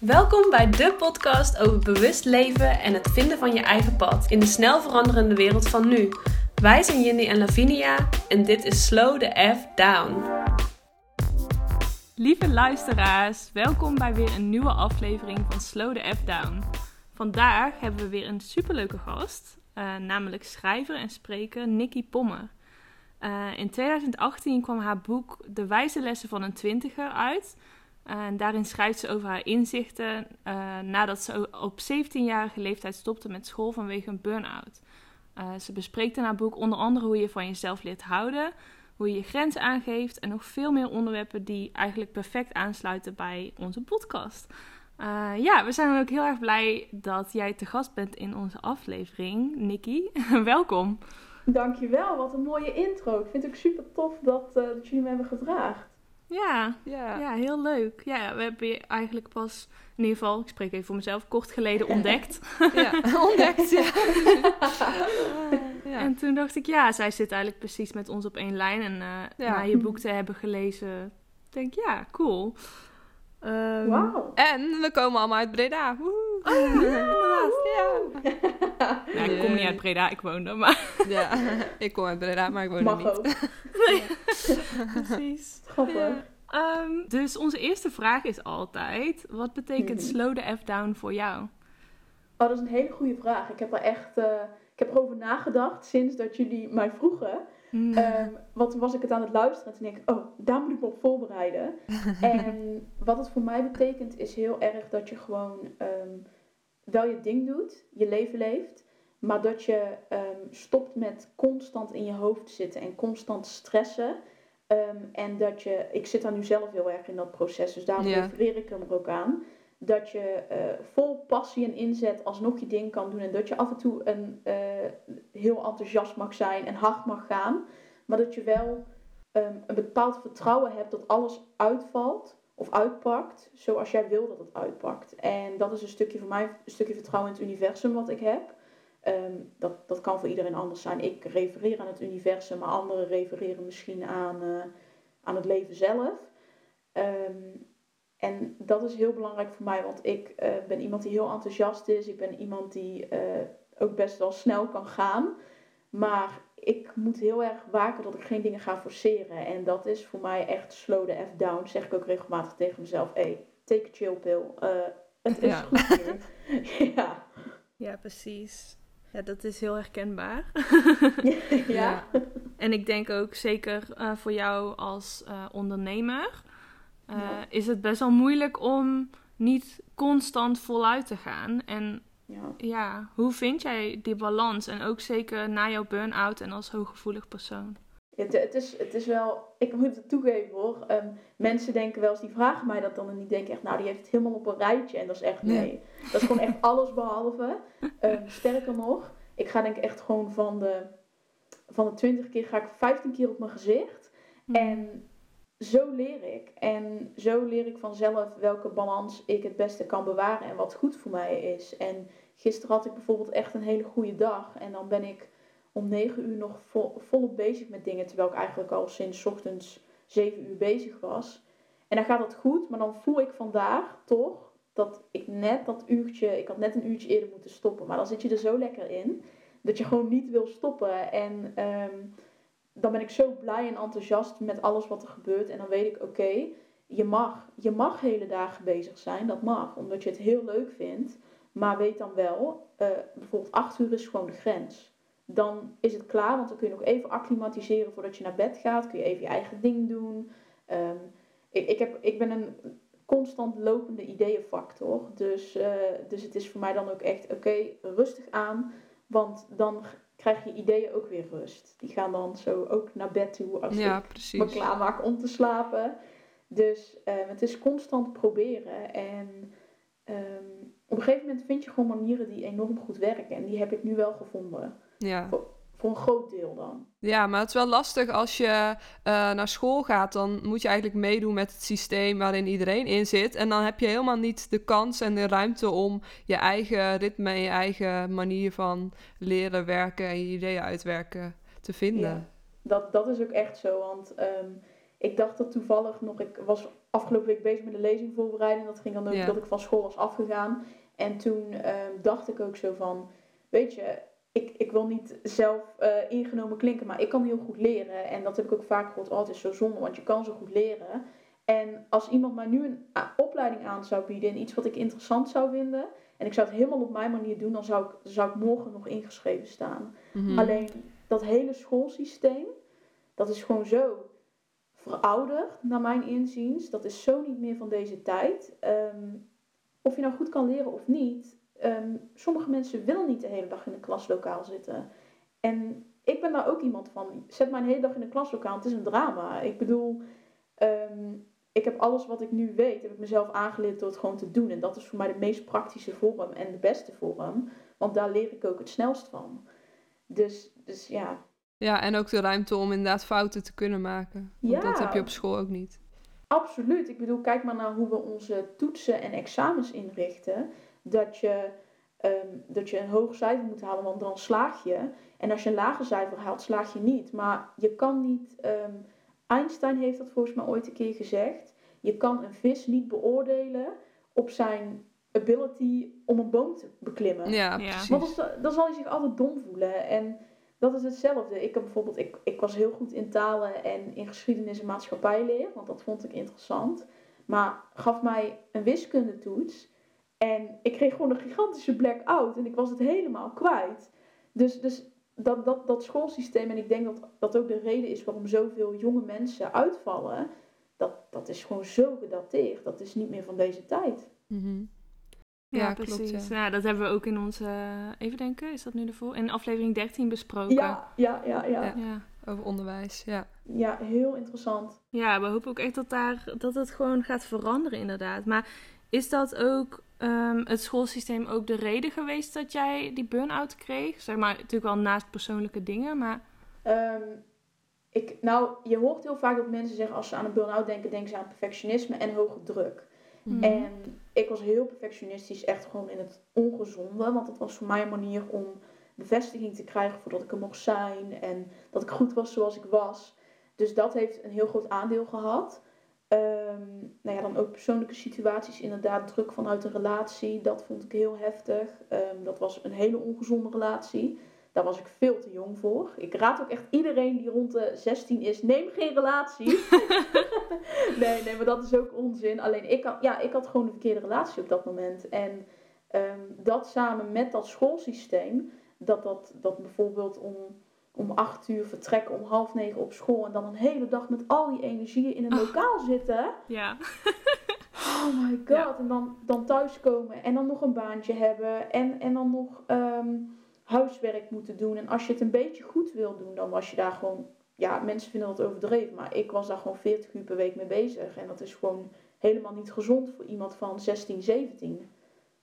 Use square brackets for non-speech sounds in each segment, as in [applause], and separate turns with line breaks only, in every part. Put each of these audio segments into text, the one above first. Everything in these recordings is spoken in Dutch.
Welkom bij de podcast over bewust leven en het vinden van je eigen pad in de snel veranderende wereld van nu. Wij zijn Jindy en Lavinia en dit is Slow the F Down. Lieve luisteraars, welkom bij weer een nieuwe aflevering van Slow the F Down. Vandaag hebben we weer een superleuke gast, uh, namelijk schrijver en spreker Nikki Pommer. Uh, in 2018 kwam haar boek De wijze lessen van een twintiger uit. En daarin schrijft ze over haar inzichten uh, nadat ze op 17-jarige leeftijd stopte met school vanwege een burn-out. Uh, ze bespreekt in haar boek onder andere hoe je van jezelf leert houden, hoe je je grenzen aangeeft en nog veel meer onderwerpen die eigenlijk perfect aansluiten bij onze podcast. Uh, ja, we zijn ook heel erg blij dat jij te gast bent in onze aflevering, Nikki. [laughs] Welkom.
Dankjewel, wat een mooie intro. Ik vind het ook super tof dat, dat jullie me hebben gevraagd.
Ja, ja. ja, heel leuk. Ja, we hebben je eigenlijk pas, in ieder geval, ik spreek even voor mezelf, kort geleden [laughs] ontdekt.
ja, [laughs] ontdekt, ja.
ja. [laughs] En toen dacht ik, ja, zij zit eigenlijk precies met ons op één lijn. En uh, ja. na je boek te hebben gelezen, denk ik, ja, cool.
Um, wow.
En we komen allemaal uit Breda. Woehoe.
Oh, [laughs] ja, Ja. Ik kom niet uit Breda, ik woon er, maar... [laughs]
Ja, ik kom uit Breda, maar ik woon er niet.
Ook. [laughs]
Nee. Precies.
Grappig.
Um, dus onze eerste vraag is altijd, wat betekent slow the F down voor jou?
Oh, dat is een hele goede vraag. Ik heb er echt, uh, ik heb erover nagedacht sinds dat jullie mij vroegen. Mm. Um, want toen was ik het aan het luisteren en toen denk ik, oh, daar moet ik me op voorbereiden. [laughs] en wat het voor mij betekent is heel erg dat je gewoon um, wel je ding doet, je leven leeft. Maar dat je um, stopt met constant in je hoofd zitten en constant stressen. en dat je, ik zit daar nu zelf heel erg in dat proces, dus daarom yeah. refereer ik er ook aan dat je uh, vol passie en inzet alsnog je ding kan doen. En dat je af en toe een, uh, heel enthousiast mag zijn en hard mag gaan. Maar dat je wel um, een bepaald vertrouwen hebt dat alles uitvalt of uitpakt zoals jij wil dat het uitpakt. En dat is een stukje voor mij, een stukje vertrouwen in het universum wat ik heb. Um, dat, dat kan voor iedereen anders zijn. Ik refereer aan het universum, maar anderen refereren misschien aan, uh, aan het leven zelf. Um, en dat is heel belangrijk voor mij, want ik uh, ben iemand die heel enthousiast is. Ik ben iemand die uh, ook best wel snel kan gaan. Maar ik moet heel erg waken dat ik geen dingen ga forceren. En dat is voor mij echt slow the F down. Zeg ik ook regelmatig tegen mezelf. Hey, take a chill pill. Uh, het is ja. goed [laughs] ja.
ja, precies. Ja, dat is heel herkenbaar. [laughs]
ja. ja.
En ik denk ook zeker uh, voor jou als uh, ondernemer uh, ja. is het best wel moeilijk om niet constant voluit te gaan. En ja. ja, hoe vind jij die balans? En ook zeker na jouw burn-out en als hooggevoelig persoon.
Het, het, is, het is wel, ik moet het toegeven hoor. Um, mensen denken wel eens, die vragen mij dat dan en die denken echt, nou die heeft het helemaal op een rijtje. En dat is echt, nee. nee. Dat is gewoon echt alles behalve. Um, sterker nog, ik ga denk ik echt gewoon van de, van de 20 keer ga ik 15 keer op mijn gezicht. Mm. En zo leer ik. En zo leer ik vanzelf welke balans ik het beste kan bewaren en wat goed voor mij is. En gisteren had ik bijvoorbeeld echt een hele goede dag. En dan ben ik om negen uur nog vol, volop bezig met dingen. Terwijl ik eigenlijk al sinds ochtends zeven uur bezig was. En dan gaat het goed, maar dan voel ik vandaag toch dat ik net dat uurtje, ik had net een uurtje eerder moeten stoppen. Maar dan zit je er zo lekker in dat je gewoon niet wil stoppen. En um, dan ben ik zo blij en enthousiast met alles wat er gebeurt. En dan weet ik, oké, je, mag, je mag hele dagen bezig zijn. Dat mag, omdat je het heel leuk vindt. Maar weet dan wel, uh, bijvoorbeeld 8 uur is gewoon de grens. Dan is het klaar, want dan kun je nog even acclimatiseren voordat je naar bed gaat. Kun je even je eigen ding doen. Um, ik, ik, heb, ik ben een constant lopende ideeënfactor. Dus, uh, dus het is voor mij dan ook echt, oké, rustig aan. Want dan krijg je ideeën ook weer rust. Die gaan dan zo ook naar bed toe als ja, ik precies. me klaarmaak om te slapen. Dus um, het is constant proberen. En um, op een gegeven moment vind je gewoon manieren die enorm goed werken. En die heb ik nu wel gevonden.
Ja.
Voor een groot deel dan.
Ja, maar het is wel lastig als je uh, naar school gaat. Dan moet je eigenlijk meedoen met het systeem waarin iedereen in zit. En dan heb je helemaal niet de kans en de ruimte om je eigen ritme en je eigen manier van leren werken en je ideeën uitwerken te vinden. Ja,
dat, dat is ook echt zo. Want um, ik dacht dat toevallig nog, ik was afgelopen week bezig met de lezing voorbereiden. En dat ging dan ook
Ja.
dat ik van school was afgegaan. En toen ehm, dacht ik ook zo van, weet je, ik, ik wil niet zelf eh, ingenomen klinken, maar ik kan heel goed leren. En dat heb ik ook vaak gehoord, oh het is zo zonde, want je kan zo goed leren. En als iemand mij nu een a- opleiding aan zou bieden in iets wat ik interessant zou vinden, en ik zou het helemaal op mijn manier doen, dan zou ik, zou ik morgen nog ingeschreven staan.
Mhm.
Alleen dat hele schoolsysteem, dat is gewoon zo verouderd, naar mijn inziens. Dat is zo niet meer van deze tijd. Ehm, of je nou goed kan leren of niet, ehm, sommige mensen willen niet de hele dag in een klaslokaal zitten. En ik ben daar ook iemand van. Zet mij een hele dag in een klaslokaal, het is een drama. Ik bedoel, ehm, ik heb alles wat ik nu weet, heb ik mezelf aangeleerd door het gewoon te doen. En dat is voor mij de meest praktische vorm en de beste vorm. Want daar leer ik ook het snelst van. Dus, dus ja,
Ja, en ook de ruimte om inderdaad fouten te kunnen maken. Want
Ja.
dat heb je op school ook niet.
Absoluut. Ik bedoel, kijk maar naar hoe we onze toetsen en examens inrichten. Dat je, ehm, dat je een hoog cijfer moet halen, want dan slaag je. En als je een lager cijfer haalt, slaag je niet. Maar je kan niet. ehm, Einstein heeft dat volgens mij ooit een keer gezegd. Je kan een vis niet beoordelen op zijn ability om een boom te beklimmen.
Ja,
Ja.
precies.
Want dan, dan zal hij zich altijd dom voelen. En dat is hetzelfde. Ik heb bijvoorbeeld, ik, ik was heel goed in talen en in geschiedenis en maatschappijleer, want dat vond ik interessant. Maar gaf mij een wiskundetoets en ik kreeg gewoon een gigantische blackout en ik was het helemaal kwijt. Dus, dus dat, dat, dat schoolsysteem, en ik denk dat dat ook de reden is waarom zoveel jonge mensen uitvallen, dat, dat is gewoon zo gedateerd. Dat is niet meer van deze tijd.
Mhm.
Ja,
Ja, klopt,
precies.
ja.
Nou, dat hebben we ook in onze, even denken, is dat nu ervoor? In aflevering 13 besproken.
Ja, ja, ja, ja.
Ja.
ja.
Over onderwijs, ja.
Ja, heel interessant.
Ja, we hopen ook echt dat, daar, dat het gewoon gaat veranderen, inderdaad. Maar is dat ook ehm, het schoolsysteem ook de reden geweest dat jij die burn-out kreeg? Zeg maar, natuurlijk wel naast persoonlijke dingen, maar...
Ehm, ik, nou, je hoort heel vaak dat mensen zeggen als ze aan een burn-out denken, denken ze aan perfectionisme en hoge druk.
Mhm.
En ik was heel perfectionistisch, echt gewoon in het ongezonde. Want dat was voor mij een manier om bevestiging te krijgen voordat ik er mocht zijn. En dat ik goed was zoals ik was. Dus dat heeft een heel groot aandeel gehad. Ehm, nou ja, dan ook persoonlijke situaties, inderdaad, druk vanuit een relatie. Dat vond ik heel heftig. Ehm, dat was een hele ongezonde relatie. Daar was ik veel te jong voor. Ik raad ook echt iedereen die rond de 16 is, neem geen relatie. [laughs] nee, nee, maar dat is ook onzin. Alleen ik had, ja, ik had gewoon de verkeerde relatie op dat moment. En ehm, dat samen met dat schoolsysteem, dat, dat, dat bijvoorbeeld om, om acht uur vertrekken, om half negen op school en dan een hele dag met al die energieën in een
Oh.
lokaal zitten.
Ja.
Oh my [laughs] god.
Ja.
En dan, dan thuiskomen en dan nog een baantje hebben en, en dan nog ehm, huiswerk moeten doen. En als je het een beetje goed wil doen, dan was je daar gewoon... Ja, mensen vinden dat overdreven, maar ik was daar gewoon 40 uur per week mee bezig. En dat is gewoon helemaal niet gezond voor iemand van 16, 17.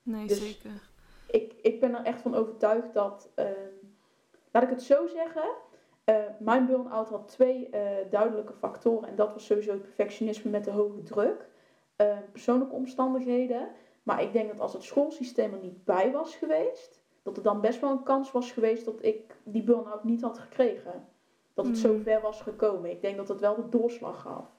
Nee,
Dus-
zeker.
Ik, ik ben er echt van overtuigd dat... ehm, laat ik het zo zeggen... eh, mijn burn-out had twee eh, duidelijke factoren. En dat was sowieso het perfectionisme met de hoge druk. eh, persoonlijke omstandigheden. Maar ik denk dat als het schoolsysteem er niet bij was geweest... dat er dan best wel een kans was geweest dat ik die burn-out niet had gekregen. Dat het zo
Mm.
ver was gekomen. Ik denk dat het wel de doorslag gaf.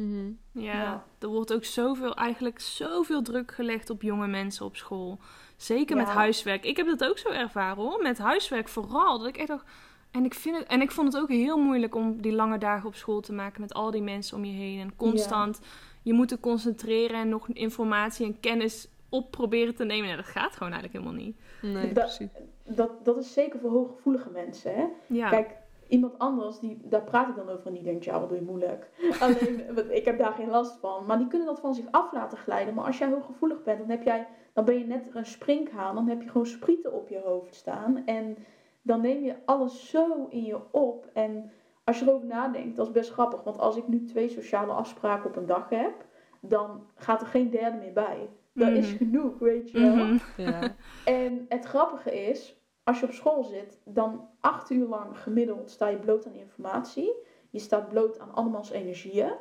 Mhm.
Ja,
Ja.
er wordt ook zoveel, eigenlijk zoveel druk gelegd op jonge mensen op school. Zeker met huiswerk. Ik heb dat ook zo ervaren hoor. Met huiswerk vooral. Dat ik echt dacht. En ik, vind het, en ik vond het ook heel moeilijk om die lange dagen op school te maken met al die mensen om je heen. En constant je moet te concentreren en nog informatie en kennis op proberen te nemen. Ja, dat gaat gewoon eigenlijk helemaal niet.
Nee,
Dat-
precies.
Dat, dat is zeker voor hooggevoelige mensen. Hè?
Ja,
Kijk, iemand anders, die, daar praat ik dan over en die denkt, ja, wat doe je moeilijk. [laughs] Alleen, want ik heb daar geen last van. Maar die kunnen dat van zich af laten glijden. Maar als jij hooggevoelig bent, dan, heb jij, dan ben je net een sprinkhaan. Dan heb je gewoon sprieten op je hoofd staan. En dan neem je alles zo in je op. En als je erover nadenkt, dat is best grappig. Want als ik nu twee sociale afspraken op een dag heb, dan gaat er geen derde meer bij. Dat is
Mhm.
genoeg, weet je wel.
Mhm.
Ja.
En het grappige is, als je op school zit, dan acht uur lang gemiddeld sta je bloot aan informatie. Je staat bloot aan andermans energieën.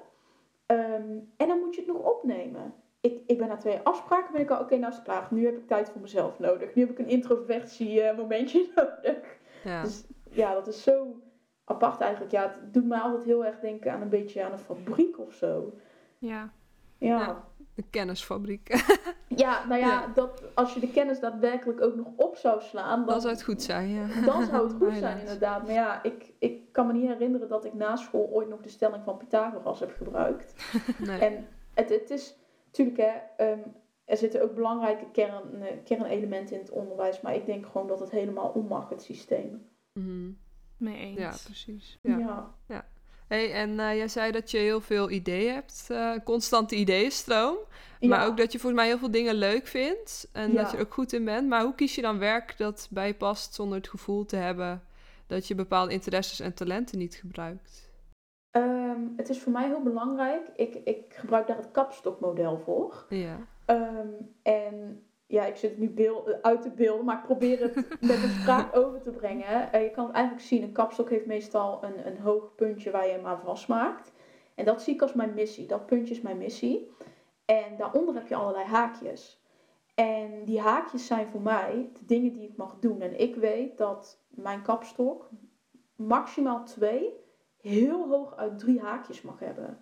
Ehm, en dan moet je het nog opnemen. Ik, ik ben na twee afspraken, ben ik al, oké, nou is het klaar. Nu heb ik tijd voor mezelf nodig. Nu heb ik een introvertie eh, momentje [laughs] nodig.
Ja.
Dus ja, dat is zo apart eigenlijk. Ja, het doet mij altijd heel erg denken aan een beetje aan een fabriek of zo.
ja.
Ja.
De kennisfabriek. [laughs]
Ja, nou ja,
Ja.
Dat, als je de kennis daadwerkelijk ook nog op zou slaan, dan,
Dan zou het goed zijn, ja.
dan zou het [laughs] goed zijn inderdaad. Maar ja, ik, ik kan me niet herinneren dat ik na school ooit nog de stelling van Pythagoras heb gebruikt. [laughs]
Nee.
En het, het is natuurlijk, hè, ehm, er zitten ook belangrijke kern, eh, kernelementen in het onderwijs, maar ik denk gewoon dat het helemaal om mag, het systeem.
Mhm.
Mee eens.
Ja, precies.
Ja.
Ja. Hey, en eh, jij zei dat je heel veel ideeën hebt, eh, constante ideeënstroom. Maar ook dat je volgens mij heel veel dingen leuk vindt en dat je er ook goed in bent. Maar hoe kies je dan werk dat bij je past zonder het gevoel te hebben dat je bepaalde interesses en talenten niet gebruikt?
Ehm, het is voor mij heel belangrijk. Ik, ik gebruik daar het kapstokmodel voor.
Ja.
Ehm, en ja, ik zit het nu beeld, uit te beelden, maar ik probeer het [laughs] met een spraak over te brengen. Eh, je kan het eigenlijk zien, een kapstok heeft meestal een, een hoog puntje waar je hem aan vastmaakt. En dat zie ik als mijn missie. Dat puntje is mijn missie. En daaronder heb je allerlei haakjes. En die haakjes zijn voor mij de dingen die ik mag doen. En ik weet dat mijn kapstok maximaal twee, heel hoog uit drie haakjes mag hebben.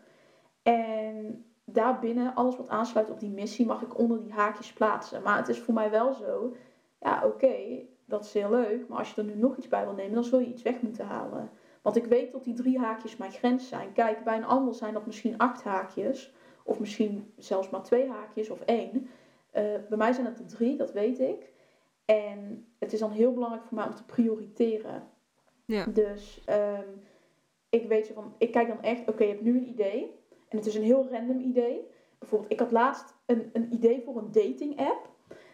En daarbinnen, alles wat aansluit op die missie, mag ik onder die haakjes plaatsen. Maar het is voor mij wel zo, ja oké, dat is heel leuk. Maar als je er nu nog iets bij wil nemen, dan zul je iets weg moeten halen. Want ik weet dat die drie haakjes mijn grens zijn. Kijk, bij een ander zijn dat misschien acht haakjes. Of misschien zelfs maar twee haakjes of één. Eh, bij mij zijn het er drie, dat weet ik. En het is dan heel belangrijk voor mij om te prioriteren.
Ja.
Dus ehm, ik weet zo van, ik kijk dan echt, oké, je hebt nu een idee. En het is een heel random idee. Bijvoorbeeld, ik had laatst een, een idee voor een dating app.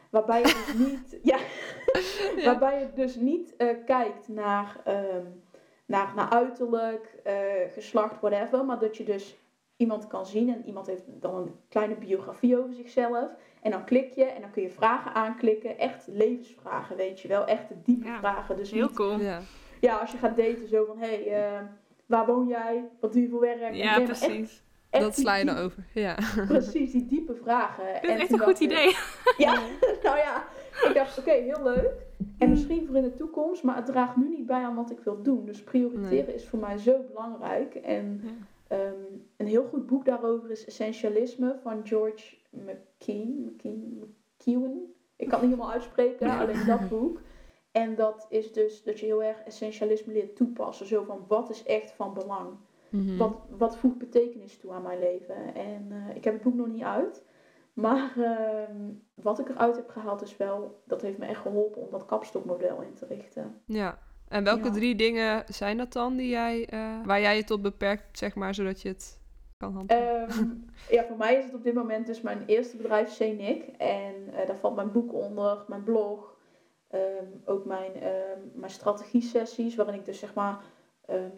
Waarbij je dus [laughs] niet, ja,
Ja.
waarbij je dus niet eh, kijkt naar, ehm, naar, naar uiterlijk, eh, geslacht, whatever. Maar dat je dus iemand kan zien en iemand heeft dan een kleine biografie over zichzelf. En dan klik je en dan kun je vragen aanklikken. Echt levensvragen, weet je wel. Echt diepe
Ja,
vragen. Dus
Heel
niet,
cool.
Ja.
ja, als je gaat daten, zo van, hé, hey, eh, waar woon jij? Wat doe je voor werk?
Ja,
echt-
precies.
Echt
Dat sla je dan over. Ja.
Precies, die diepe vragen.
Vind het echt een goed
ik-
idee. [laughs]
Ja, nou ja, ik dacht, oké, heel leuk. En misschien voor in de toekomst, maar het draagt nu niet bij aan wat ik wil doen. Dus prioriteren is voor mij zo belangrijk. En
Ja.
ehm, een heel goed boek daarover is Essentialisme van George McKean. McKean McEwen. Ik kan het niet helemaal uitspreken, alleen dat boek. En dat is dus dat je heel erg essentialisme leert toepassen. Zo van, wat is echt van belang?
Mhm.
Wat, wat voegt betekenis toe aan mijn leven? En eh, ik heb het boek nog niet uit. Maar ehm, wat ik eruit heb gehaald is wel, dat heeft me echt geholpen om dat kapstokmodel in te richten.
Ja. En welke
Ja.
drie dingen zijn dat dan die jij, eh, waar jij je tot beperkt, zeg maar, zodat je het kan handhaven?
Ehm, ja, voor mij is het op dit moment dus mijn eerste bedrijf, CNIC. En eh, daar valt mijn boek onder, mijn blog, ehm, ook mijn, mijn strategie-sessies, waarin ik dus zeg maar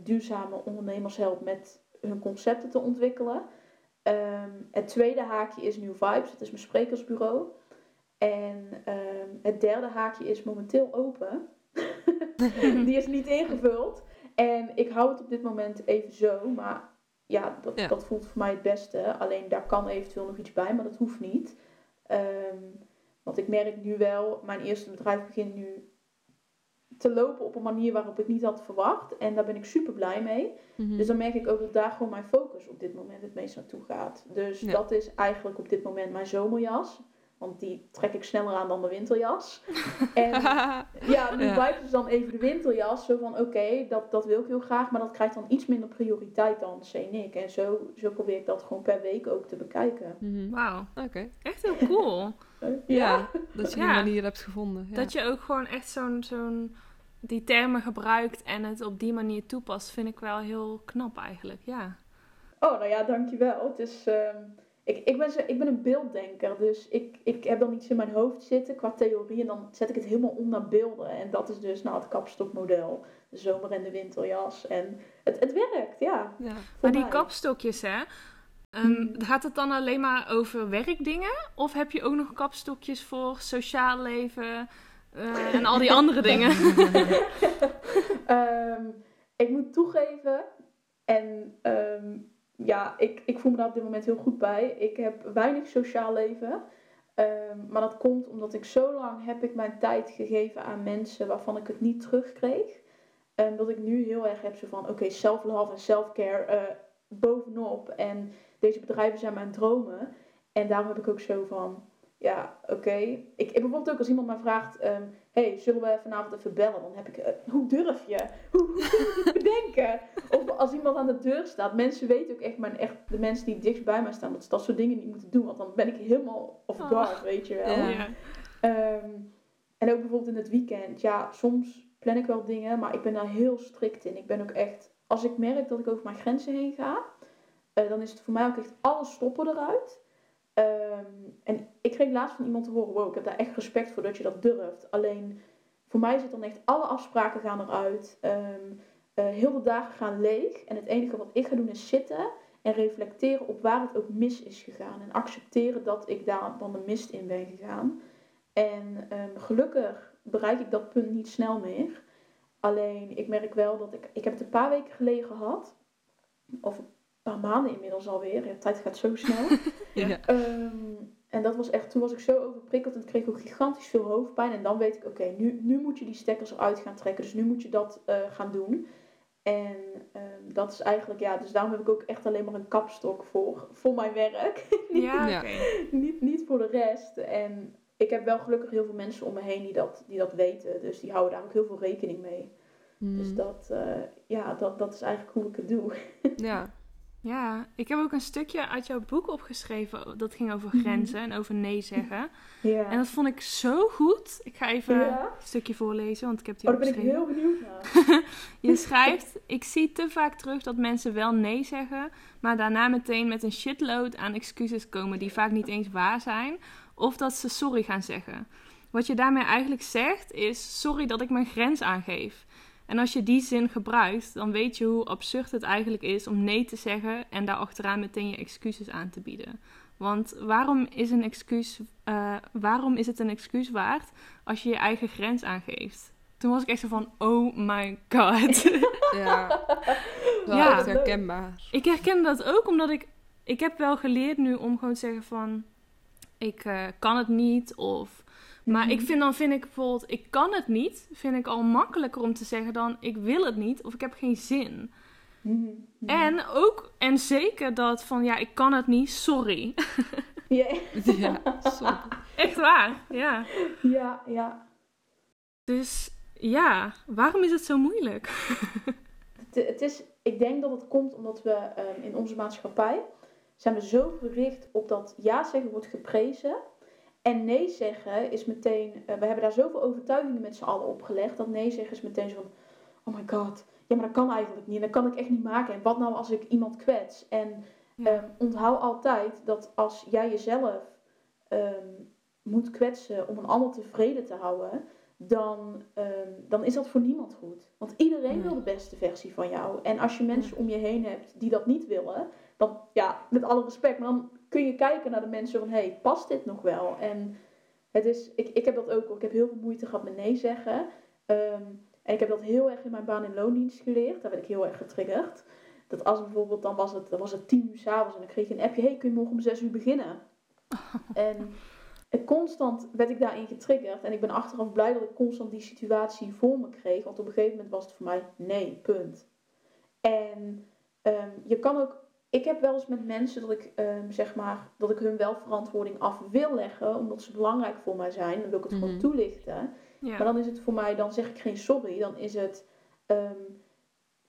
duurzame ondernemers help met hun concepten te ontwikkelen. Ehm, het tweede haakje is New Vibes, dat is mijn sprekersbureau. En ehm, het derde haakje is momenteel open. [laughs] Die is niet ingevuld. En ik hou het op dit moment even zo, maar ja, dat,
Ja.
dat voelt voor mij het beste. Alleen daar kan eventueel nog iets bij, maar dat hoeft niet. Ehm, want ik merk nu wel, mijn eerste bedrijf begint nu te lopen op een manier waarop ik niet had verwacht. En daar ben ik super blij mee.
Mhm.
Dus dan merk ik ook dat daar gewoon mijn focus op dit moment het meest naartoe gaat. Dus
Ja.
dat is eigenlijk op dit moment mijn zomerjas. Want die trek ik sneller aan dan de winterjas. [laughs] en ja, nu
Ja.
blijft dus dan even de winterjas. Zo van, oké, dat, dat wil ik heel graag. Maar dat krijgt dan iets minder prioriteit dan CNIC. En zo, zo probeer ik dat gewoon per week ook te bekijken.
Mhm.
Wauw,
Oké.
echt heel cool.
Ja. dat je die manier hebt gevonden. Ja.
Dat je ook gewoon echt zo'n, zo'n, die termen gebruikt en het op die manier toepast, vind ik wel heel knap eigenlijk, ja.
Oh, nou ja, dankjewel. Het is, ehm, ik, ik, ben zo, ik ben een beelddenker, dus ik, ik heb dan iets in mijn hoofd zitten qua theorie en dan zet ik het helemaal om naar beelden. En dat is dus nou het kapstokmodel, de zomer- en de winterjas. En het, het werkt, ja.
Ja.
Maar die
mij.
kapstokjes, hè, ehm,
Mhm.
gaat het dan alleen maar over werkdingen? Of heb je ook nog kapstokjes voor sociaal leven eh, en al die andere [laughs] dingen?
Ehm, ik moet toegeven, en ehm, ja, ik, ik voel me daar op dit moment heel goed bij. Ik heb weinig sociaal leven. Ehm, maar dat komt omdat ik zo lang heb ik mijn tijd gegeven aan mensen waarvan ik het niet terugkreeg. En dat ik nu heel erg heb zo van, oké, self-love en self-care eh, bovenop. En deze bedrijven zijn mijn dromen. En daarom heb ik ook zo van, ja, oké. Ik, ik bijvoorbeeld ook als iemand mij vraagt, ehm, hey, zullen we vanavond even bellen? Dan heb ik, eh, hoe durf je? Hoe, hoe kun je dit bedenken? [laughs] Of als iemand aan de deur staat, mensen weten ook echt, maar echt de mensen die dichtst bij mij staan, dat ze dat soort dingen niet moeten doen. Want dan ben ik helemaal off
Oh.
guard, weet je wel.
Ja.
Ehm, en ook bijvoorbeeld in het weekend. Ja, soms plan ik wel dingen, maar ik ben daar heel strikt in. Ik ben ook echt, als ik merk dat ik over mijn grenzen heen ga, eh, dan is het voor mij ook echt alles stoppen eruit. Ehm, en ik kreeg laatst van iemand te horen, wow, ik heb daar echt respect voor dat je dat durft. Alleen, voor mij zit dan echt alle afspraken gaan eruit. Ehm, eh, heel de dagen gaan leeg. En het enige wat ik ga doen is zitten en reflecteren op waar het ook mis is gegaan. En accepteren dat ik daar dan de mist in ben gegaan. En ehm, gelukkig bereik ik dat punt niet snel meer. Alleen, ik merk wel dat ik... Ik heb het een paar weken geleden gehad. Of paar maanden inmiddels alweer. Ja, de tijd gaat zo snel. [laughs]
Ja.
Ehm, en dat was echt, toen was ik zo overprikkeld en kreeg ik ook gigantisch veel hoofdpijn. En dan weet ik, oké, nu, nu moet je die stekkers eruit gaan trekken. Dus nu moet je dat eh, gaan doen. En ehm, dat is eigenlijk, ja, dus daarom heb ik ook echt alleen maar een kapstok voor, voor mijn werk. [laughs]
Ja,
niet, niet voor de rest. En ik heb wel gelukkig heel veel mensen om me heen die dat, die dat weten. Dus die houden daar ook heel veel rekening mee. Dus
Mm.
dat, eh, ja, dat, dat is eigenlijk hoe ik het doe.
Ja. [laughs]
Ja, ik heb ook een stukje uit jouw boek opgeschreven. Dat ging over
Mhm.
grenzen en over nee zeggen.
Ja.
En dat vond ik zo goed. Ik ga even
Ja?
een stukje voorlezen, want ik heb
Oh,
die
daar ben ik heel benieuwd naar. [laughs]
Je schrijft, ik zie te vaak terug dat mensen wel nee zeggen, maar daarna meteen met een shitload aan excuses komen die vaak niet eens waar zijn, of dat ze sorry gaan zeggen. Wat je daarmee eigenlijk zegt is, sorry dat ik mijn grens aangeef. En als je die zin gebruikt, dan weet je hoe absurd het eigenlijk is om nee te zeggen en daarachteraan meteen je excuses aan te bieden. Want waarom is, een excuus, eh, waarom is het een excuus waard als je je eigen grens aangeeft? Toen was ik echt zo van, oh my god.
Ja. [laughs] Wel
Ja.
echt herkenbaar.
Ik herken dat ook omdat ik... Ik heb wel geleerd nu om gewoon te zeggen van... Ik eh, kan het niet of... Maar ik
Mhm.
vind dan vind ik bijvoorbeeld... Ik kan het niet. Vind ik al makkelijker om te zeggen dan... Ik wil het niet of ik heb geen zin.
Mhm.
En ook... En zeker dat van... Ja, ik kan het niet. Sorry.
Ja, [laughs]
Ja. Sorry.
Echt waar. Ja.
ja, ja.
Dus ja. Waarom is het zo moeilijk?
Het, het is, ik denk dat het komt omdat we ehm, in onze maatschappij zijn we zo gericht op dat ja zeggen wordt geprezen. En nee zeggen is meteen, eh, we hebben daar zoveel overtuigingen met z'n allen opgelegd. Dat nee zeggen is meteen zo van, oh my god, ja maar dat kan eigenlijk niet. En dat kan ik echt niet maken. En wat nou als ik iemand kwets? En
Ja.
Ehm, onthoud altijd dat als jij jezelf ehm, moet kwetsen om een ander tevreden te houden, dan, ehm, dan is dat voor niemand goed. Want iedereen wil de beste versie van jou. En als je mensen om je heen hebt die dat niet willen, dan, ja, met alle respect, maar dan kun je kijken naar de mensen van, hé, hey, past dit nog wel? En het is, ik, ik heb dat ook, ik heb heel veel moeite gehad met nee zeggen. Ehm, en ik heb dat heel erg in mijn baan in loondienst geleerd. Daar werd ik heel erg getriggerd. Dat als bijvoorbeeld, dan was het, dan was het tien uur s'avonds en dan kreeg je een appje, hey, kun je morgen om zes uur beginnen? [laughs] En en constant werd ik daarin getriggerd. En ik ben achteraf blij dat ik constant die situatie voor me kreeg. Want op een gegeven moment was het voor mij nee, punt. En ehm, je kan ook. Ik heb wel eens met mensen dat ik ehm, zeg maar dat ik hun wel verantwoording af wil leggen, omdat ze belangrijk voor mij zijn. Dan wil ik het gewoon
Mhm.
toelichten.
Ja.
Maar dan is het voor mij, dan zeg ik geen sorry. Dan is het, ehm,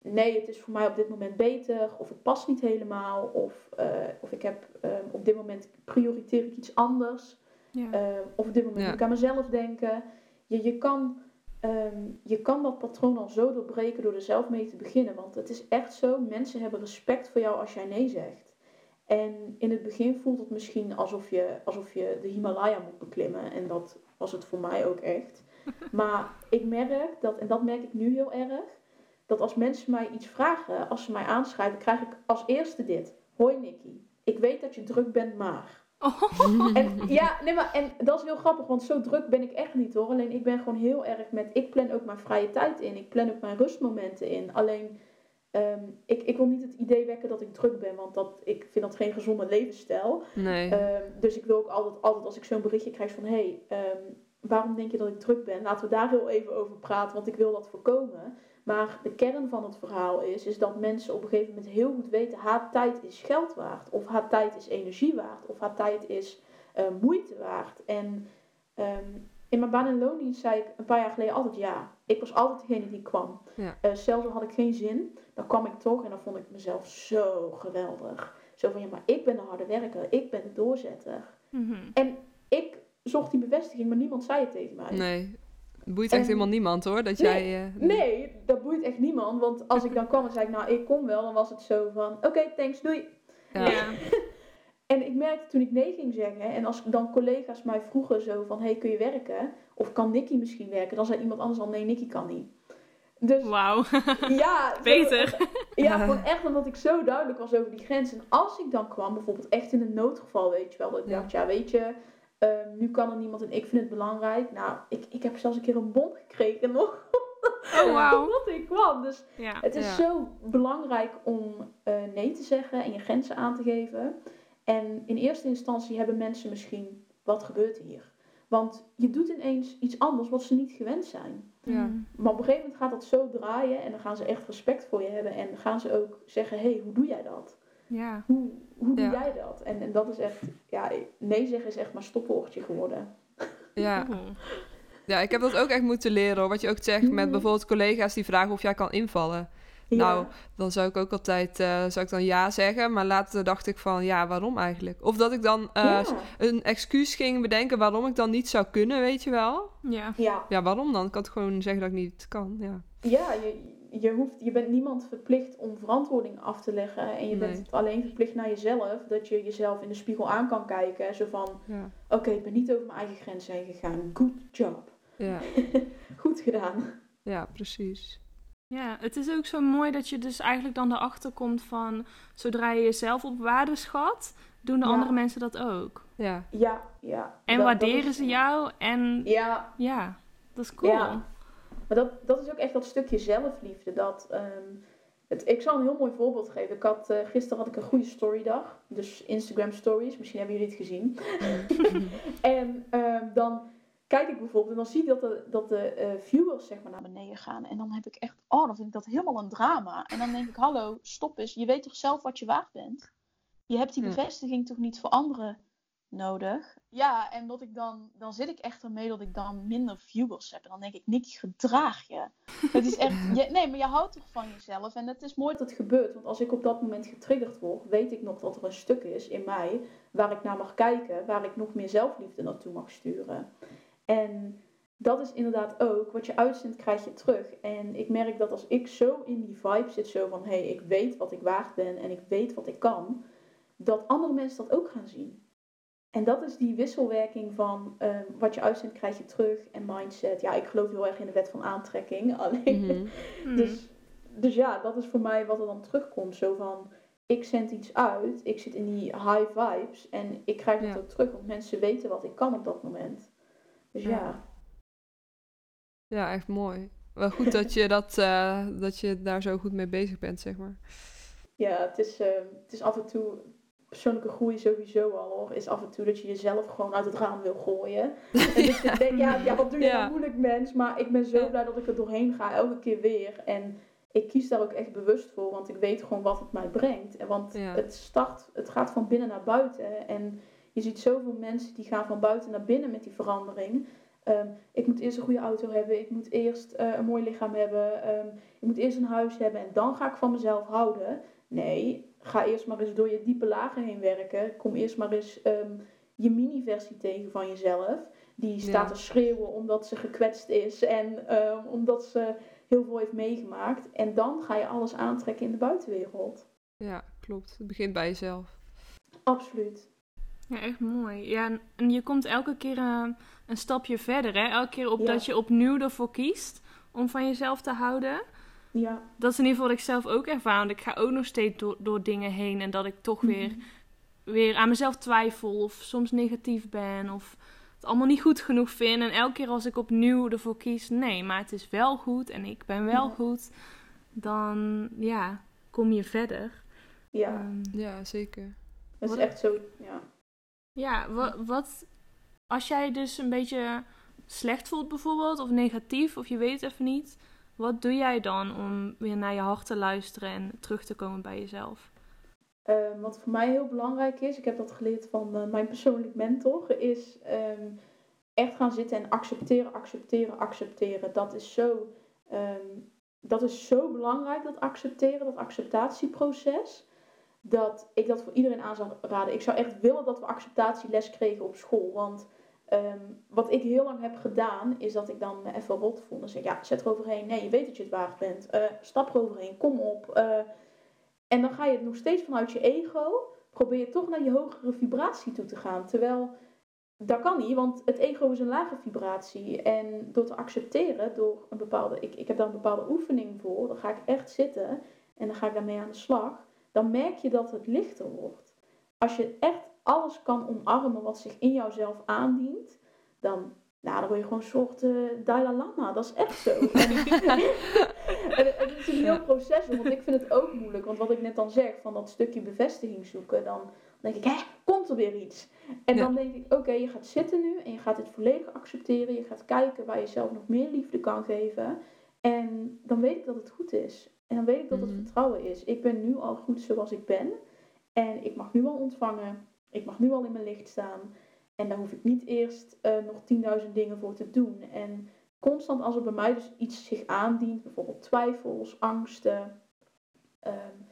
nee, het is voor mij op dit moment beter. Of het past niet helemaal. Of, eh, of ik heb ehm, op dit moment prioriteer ik iets anders.
Ja.
Of op dit moment
Ja.
moet ik aan mezelf denken. Je, je, kan, ehm, je kan dat patroon al zo doorbreken door er zelf mee te beginnen. Want het is echt zo, mensen hebben respect voor jou als jij nee zegt. En in het begin voelt het misschien alsof je, alsof je de Himalaya moet beklimmen. En dat was het voor mij ook echt. [laughs] Maar ik merk dat, en dat merk ik nu heel erg, dat als mensen mij iets vragen, als ze mij aanschrijven, krijg ik als eerste dit. Hoi Nicky, ik weet dat je druk bent, maar...
Oh.
En ja, nee, maar en dat is heel grappig, want zo druk ben ik echt niet hoor. Alleen ik ben gewoon heel erg met. Ik plan ook mijn vrije tijd in. Ik plan ook mijn rustmomenten in. Alleen ehm, ik, ik wil niet het idee wekken dat ik druk ben, want dat, ik vind dat geen gezonde levensstijl.
Nee.
Ehm, dus ik wil ook altijd, altijd als ik zo'n berichtje krijg van hé, hey, ehm, waarom denk je dat ik druk ben? Laten we daar heel even over praten, want ik wil dat voorkomen. Maar de kern van het verhaal is, is dat mensen op een gegeven moment heel goed weten, haar tijd is geld waard. Of haar tijd is energie waard. Of haar tijd is uh, moeite waard. En um, in mijn baan en loondienst zei ik een paar jaar geleden altijd ja. Ik was altijd degene die kwam.
Ja.
Uh, zelfs al had ik geen zin, dan kwam ik toch en dan vond ik mezelf zo geweldig. Zo van ja, maar ik ben de harde werker, ik ben de doorzetter.
Mhm.
En ik zocht die bevestiging, maar niemand zei het tegen mij.
Nee, boeit echt
En-
helemaal niemand hoor. Dat
Nee,
jij. eh,
Nee, dat boeit echt niemand. Want als ik dan kwam en zei ik, nou ik kom wel, dan was het zo van, oké, thanks, doei.
Ja.
Ja. [laughs]
En ik merkte toen ik nee ging zeggen, en als dan collega's mij vroegen zo van, hey, kun je werken? Of kan Nicky misschien werken? Dan zei iemand anders al, nee, Nicky kan niet. Dus
Wauw. [laughs]
ja, zo-
Beter. [laughs]
Ja, gewoon echt omdat ik zo duidelijk was over die grens. En als ik dan kwam, bijvoorbeeld echt in een noodgeval, weet je wel, dat ik
Ja.
dacht, ja, weet je, ehm, nu kan er niemand en ik vind het belangrijk. Nou, ik, ik heb zelfs een keer een bon gekregen nog,
Oh, [laughs] wauw.
omdat ik kwam. Dus
Ja.
het is
Ja.
zo belangrijk om eh, nee te zeggen en je grenzen aan te geven. En in eerste instantie hebben mensen misschien, wat gebeurt hier? Want je doet ineens iets anders wat ze niet gewend zijn.
Ja.
Mm.
Maar op een gegeven moment gaat dat zo draaien en dan gaan ze echt respect voor je hebben. En gaan ze ook zeggen, hé, hey, hoe doe jij dat?
Ja.
Hoe, hoe doe
Ja.
jij dat? En, en dat is echt, ja, nee zeggen is echt maar stopwoordje geworden.
Ja. [laughs]
Oeh.
ja, ik heb dat ook echt moeten leren hoor. Wat je ook zegt met
Mhm.
bijvoorbeeld collega's die vragen of jij kan invallen.
Ja.
Nou, dan zou ik ook altijd eh, zou ik dan ja zeggen. Maar later dacht ik van ja, waarom eigenlijk? Of dat ik dan eh,
ja.
een excuus ging bedenken waarom ik dan niet zou kunnen, weet je wel?
Ja.
Ja,
Ja, waarom dan? Ik kan het gewoon zeggen dat ik niet kan. Ja,
ja je, je, hoeft, je bent niemand verplicht om verantwoording af te leggen. En je
Nee.
bent alleen verplicht naar jezelf. Dat je jezelf in de spiegel aan kan kijken. Zo van,
ja,
oké, ik ben niet over mijn eigen grenzen heen gegaan. Good job.
ja, [laughs]
Goed gedaan.
ja precies.
Ja, het is ook zo mooi dat je dus eigenlijk dan erachter komt van... zodra je jezelf op waarde schat, doen de
Ja.
andere mensen dat ook.
Ja,
Ja, ja.
En
Dat- dat
waarderen
is-
ze jou en
Ja,
ja, dat is cool.
Ja. Maar dat, dat is ook echt dat stukje zelfliefde. Dat, ehm, het, ik zal een heel mooi voorbeeld geven. Ik had, eh, gisteren had ik een goede storydag. Dus Instagram stories. Misschien hebben jullie het gezien. [laughs] en ehm, dan kijk ik bijvoorbeeld en dan zie ik dat de, dat de eh, viewers zeg maar naar beneden gaan. En dan heb ik echt, oh dan vind ik dat helemaal een drama. En dan denk ik, hallo, stop eens. Je weet toch zelf wat je waard bent? Je hebt die
Ja.
bevestiging toch niet voor anderen nodig? Ja, en dat ik dan, dan zit ik echt ermee dat ik dan minder viewers heb. En dan denk ik, Nicky, gedraag je. Het is echt, je, nee, maar je houdt toch van jezelf. En het is mooi dat het gebeurt. Want als ik op dat moment getriggerd word, weet ik nog dat er een stuk is in mij waar ik naar mag kijken. Waar ik nog meer zelfliefde naartoe mag sturen. En dat is inderdaad ook, wat je uitzendt krijg je terug. En ik merk dat als ik zo in die vibe zit, zo van, hé, hey, ik weet wat ik waard ben en ik weet wat ik kan. Dat andere mensen dat ook gaan zien. En dat is die wisselwerking van ehm, wat je uitzendt krijg je terug en mindset. Ja, ik geloof heel erg in de wet van aantrekking. [laughs] Alleen,
Mhm.
Hmm.
dus, dus ja, dat is voor mij wat er dan terugkomt. Zo van, ik zend iets uit, ik zit in die high vibes en ik krijg het
Ja.
ook terug. Want mensen weten wat ik kan op dat moment. Dus ja,
Ja. ja, echt mooi. Wel goed dat je, dat, eh, dat je daar zo goed mee bezig bent, zeg maar.
ja het, is, ehm, het is af en toe, persoonlijke groei sowieso al hoor, is af en toe dat je jezelf gewoon uit het raam wil gooien. [laughs] En dat je denkt, ja, ja, wat doe je nou moeilijk mens? Maar ik ben zo blij dat ik er doorheen ga, elke keer weer. En ik kies daar ook echt bewust voor, want ik weet gewoon wat het mij brengt. En want het start, het gaat van binnen naar buiten. En je ziet zoveel mensen die gaan van buiten naar binnen met die verandering. Ehm, ik moet eerst een goede auto hebben, ik moet eerst eh, een mooi lichaam hebben, ehm, ik moet eerst een huis hebben en dan ga ik van mezelf houden. Nee, ga eerst maar eens door je diepe lagen heen werken. Kom eerst maar eens ehm, je mini-versie tegen van jezelf. Die staat
Ja.
te schreeuwen omdat ze gekwetst is en ehm, omdat ze heel veel heeft meegemaakt. En dan ga je alles aantrekken in de buitenwereld.
Ja, klopt. Het begint bij jezelf.
Absoluut.
Ja, echt mooi. Ja, en- je komt elke keer eh, een stapje verder, hè? Elke keer op
Ja.
dat je opnieuw ervoor kiest om van jezelf te houden.
Ja.
Dat is in ieder geval wat ik zelf ook ervaar. Want ik ga ook nog steeds door, door dingen heen en dat ik toch weer,
Mhm.
weer aan mezelf twijfel of soms negatief ben of het allemaal niet goed genoeg vind. En elke keer als ik opnieuw ervoor kies, nee, maar het is wel goed en ik ben wel
Ja.
goed, dan ja, kom je verder.
Ja,
Ehm,
Ja, zeker.
dat is echt zo. Ja.
Ja, wat, wat als jij dus een beetje slecht voelt bijvoorbeeld, of negatief, of je weet het even niet, Wat doe jij dan om weer naar je hart te luisteren en terug te komen bij jezelf?
Ehm, wat voor mij heel belangrijk is, ik heb dat geleerd van uh, mijn persoonlijk mentor, is ehm, echt gaan zitten en accepteren, accepteren, accepteren. Dat is zo, ehm, dat is zo belangrijk, dat accepteren, dat acceptatieproces. Dat ik dat voor iedereen aan zou raden. Ik zou echt willen dat we acceptatieles kregen op school. Want wat ik heel lang heb gedaan, is dat ik dan even rot vond. En zeg, ja, zet er overheen. Nee, je weet dat je het waard bent. Uh, stap er overheen. Kom op. Uh, en dan ga je het nog steeds vanuit je ego, probeer je toch naar je hogere vibratie toe te gaan. Terwijl dat kan niet, want het ego is een lage vibratie. En door te accepteren, door een bepaalde, ik, ik heb daar een bepaalde oefening voor, dan ga ik echt zitten en dan ga ik daarmee aan de slag. Dan merk je dat het lichter wordt. Als je echt alles kan omarmen wat zich in jouzelf aandient, dan nou, dan word je gewoon een soort uh, Dalai Lama. Dat is echt zo. [laughs] en, het is een heel proces, want ik vind het ook moeilijk. Want wat ik net dan zeg, van dat stukje bevestiging zoeken, dan denk ik, hé, komt er weer iets? En dan denk ik, oké, je gaat zitten nu en je gaat dit volledig accepteren. Je gaat kijken waar je zelf nog meer liefde kan geven. En dan weet ik dat het goed is. En dan weet ik dat het mhm. vertrouwen is. Ik ben nu al goed zoals ik ben. En ik mag nu al ontvangen. Ik mag nu al in mijn licht staan. En daar hoef ik niet eerst uh, nog 10.000 dingen voor te doen. En constant als er bij mij dus iets zich aandient, bijvoorbeeld twijfels, angsten, um,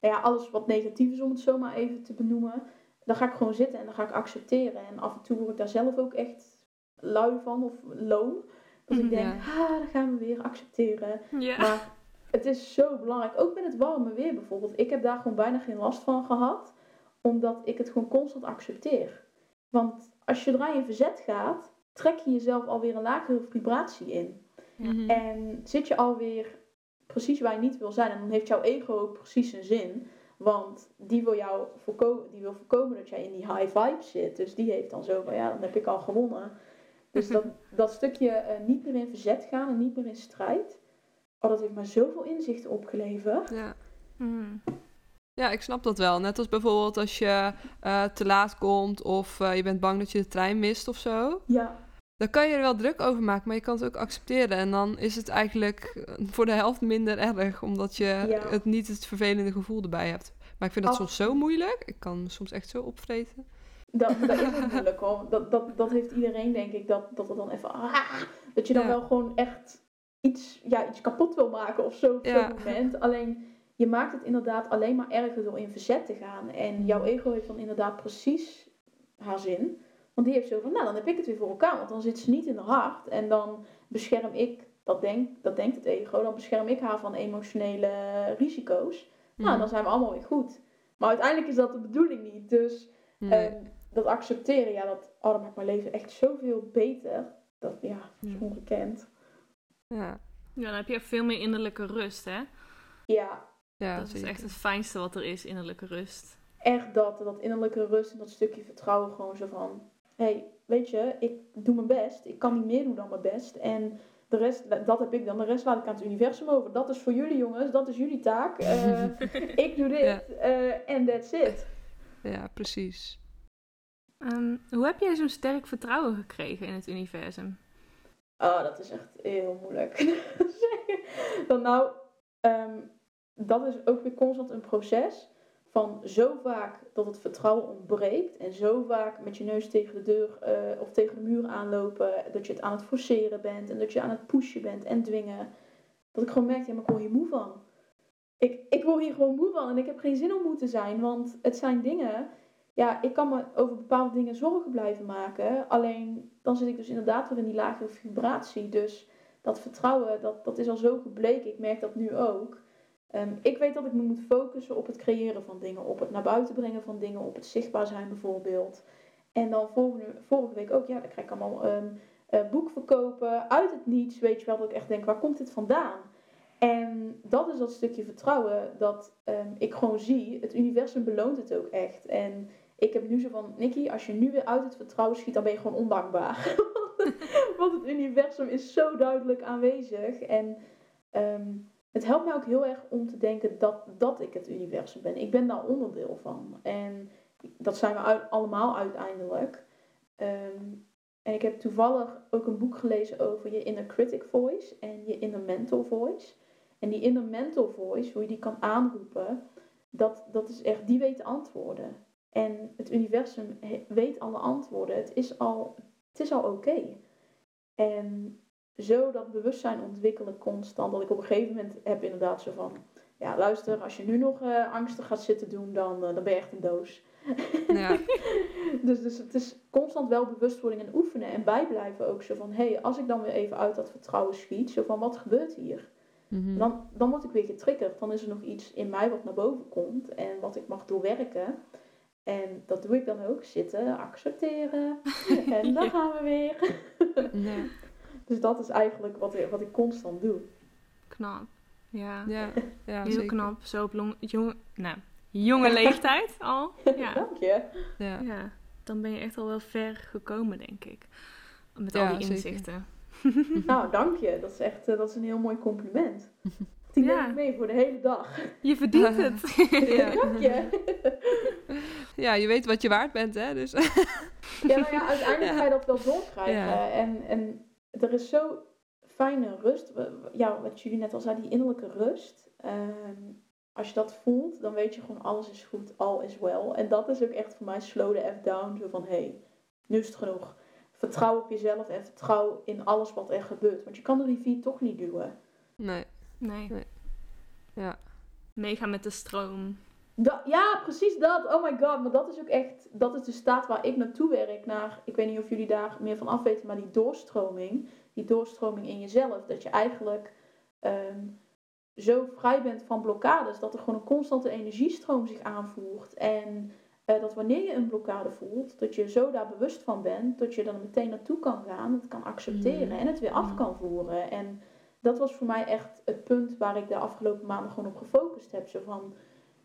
nou ja, alles wat negatief is om het zo maar even te benoemen, dan ga ik gewoon zitten en dan ga ik accepteren. En af en toe word ik daar zelf ook echt lui van of loom. Dat ik denk, ah, dan gaan we weer accepteren. Ja. Maar het is zo belangrijk, ook met het warme weer bijvoorbeeld. Ik heb daar gewoon bijna geen last van gehad, omdat ik het gewoon constant accepteer. Want als je zodra je in verzet gaat, trek je jezelf alweer een lagere vibratie in. Mhm. En zit je alweer precies waar je niet wil zijn. En dan heeft jouw ego ook precies een zin. Want die wil jou voorkomen, die wil voorkomen dat jij in die high vibe zit. Dus die heeft dan zo van ja, dan heb ik al gewonnen. Dus dat, [laughs] dat stukje uh, niet meer in verzet gaan en niet meer in strijd. Oh, dat heeft me zoveel inzichten opgeleverd.
Ja. Mm. Ja, ik snap dat wel. Net als bijvoorbeeld als je uh, te laat komt of uh, je bent bang dat je de trein mist of zo.
Ja.
Dan kan je er wel druk over maken, maar je kan het ook accepteren. En dan is het eigenlijk voor de helft minder erg, omdat je het niet het vervelende gevoel erbij hebt. Maar ik vind dat soms zo moeilijk. Ik kan me soms echt zo opvreten.
Dat, dat is ook [laughs] moeilijk hoor. Dat, dat, dat heeft iedereen denk ik, dat, dat er dan even... Ah, dat je dan wel gewoon echt iets, ja, iets kapot wil maken of zo op zo'n moment. Alleen je maakt het inderdaad alleen maar erger door in verzet te gaan. En jouw ego heeft dan inderdaad precies haar zin. Want die heeft zo van, nou dan heb ik het weer voor elkaar. Want dan zit ze niet in haar hart. En dan bescherm ik, dat, denk, dat denkt het ego, dan bescherm ik haar van emotionele risico's. Nou, mhm. dan zijn we allemaal weer goed. Maar uiteindelijk is dat de bedoeling niet. Dus ehm, dat accepteren, ja, dat, oh, dat maakt mijn leven echt zoveel beter. Dat ja, is ongekend.
Ja.
ja, dan heb je veel meer innerlijke rust, hè?
Ja,
ja, dat is echt het fijnste wat er is, innerlijke rust.
Echt dat, dat innerlijke rust en dat stukje vertrouwen gewoon zo van... Hé, hey, weet je, ik doe mijn best. Ik kan niet meer doen dan mijn best. En de rest, dat heb ik dan. De rest laat ik aan het universum over. Dat is voor jullie jongens, dat is jullie taak. Uh, [laughs] ik doe dit eh, en that's it.
Ja, precies.
Um, hoe heb jij zo'n sterk vertrouwen gekregen in het universum?
Oh, dat is echt heel moeilijk. [laughs] dan nou, um, dat is ook weer constant een proces van zo vaak dat het vertrouwen ontbreekt en zo vaak met je neus tegen de deur uh, of tegen de muur aanlopen, dat je het aan het forceren bent en dat je aan het pushen bent en dwingen, dat ik gewoon merkte, ja, maar ik word hier moe van. Ik, ik word hier gewoon moe van en ik heb geen zin om moe te zijn, want het zijn dingen, ja, ik kan me over bepaalde dingen zorgen blijven maken, alleen dan zit ik dus inderdaad weer in die lagere vibratie, dus dat vertrouwen, dat, dat is al zo gebleken, ik merk dat nu ook. Ehm, ik weet dat ik me moet focussen op het creëren van dingen, op het naar buiten brengen van dingen, op het zichtbaar zijn bijvoorbeeld. En dan volgende, vorige week ook, ja, dan krijg ik allemaal um, uh, boek verkopen uit het niets, weet je wel, dat ik echt denk, waar komt dit vandaan? En dat is dat stukje vertrouwen dat um, ik gewoon zie, het universum beloont het ook echt. En ik heb nu zo van, Nikki, als je nu weer uit het vertrouwen schiet, dan ben je gewoon ondankbaar. [laughs] Want het universum is zo duidelijk aanwezig en... het helpt mij ook heel erg om te denken dat, dat ik het universum ben. Ik ben daar onderdeel van. En dat zijn we allemaal uiteindelijk. Ehm, en ik heb toevallig ook een boek gelezen over je inner critic voice en je inner mental voice. En die inner mental voice, hoe je die kan aanroepen, dat, dat is echt, die weet antwoorden. En het universum weet alle antwoorden. Het is al, het is al oké. En zo dat bewustzijn ontwikkelen constant. Dat ik op een gegeven moment heb inderdaad zo van... Ja, luister, als je nu nog uh, angstig gaat zitten doen, dan, uh, dan ben je echt een doos. Ja. [laughs] dus, dus het is constant wel bewustwording en oefenen. En bijblijven ook zo van... Hé, hey, als ik dan weer even uit dat vertrouwen schiet. Zo van, wat gebeurt hier? Mhm. dan, dan word ik weer getriggerd. Dan is er nog iets in mij wat naar boven komt. En wat ik mag doorwerken. En dat doe ik dan ook. Zitten, accepteren. [laughs] en dan gaan we weer. ja. Dus dat is eigenlijk wat, wat ik constant doe.
Knap. Ja. ja, [laughs] ja Heel zeker. knap. Zo op long, jong, nou, jonge leeftijd al. [laughs] Ja.
Dank je.
Ja. ja. Dan ben je echt al wel ver gekomen, denk ik. Met al die inzichten. [laughs]
nou, dank je. Dat is echt uh, dat is een heel mooi compliment. Die ja. neem ik mee voor de hele dag.
Je verdient het.
ja. Dank je.
ja, je weet wat je waard bent, hè? Dus.
ja, nou ja, uiteindelijk ga je dat wel doorkrijgen. En, en er is zo fijne rust. Ja, wat jullie net al zei, die innerlijke rust. Ehm, als je dat voelt, dan weet je gewoon alles is goed, all is well. En dat is ook echt voor mij slow the F down. Zo van, hé, hey, nu is het genoeg. Vertrouw op jezelf en vertrouw in alles wat er gebeurt. Want je kan de rivier toch niet duwen.
Nee.
Nee. nee.
Ja.
Meegaan met de stroom.
Ja, precies dat. Oh my god. Maar dat is ook echt, dat is de staat waar ik naartoe werk. Naar, ik weet niet of jullie daar meer van af weten, maar die doorstroming. Die doorstroming in jezelf. Dat je eigenlijk ehm, zo vrij bent van blokkades. Dat er gewoon een constante energiestroom zich aanvoert. En uh, dat wanneer je een blokkade voelt, dat je zo daar bewust van bent. Dat je dan meteen naartoe kan gaan. Het kan accepteren mm. en het weer af mm. kan voeren. En dat was voor mij echt het punt waar ik de afgelopen maanden gewoon op gefocust heb. Zo van,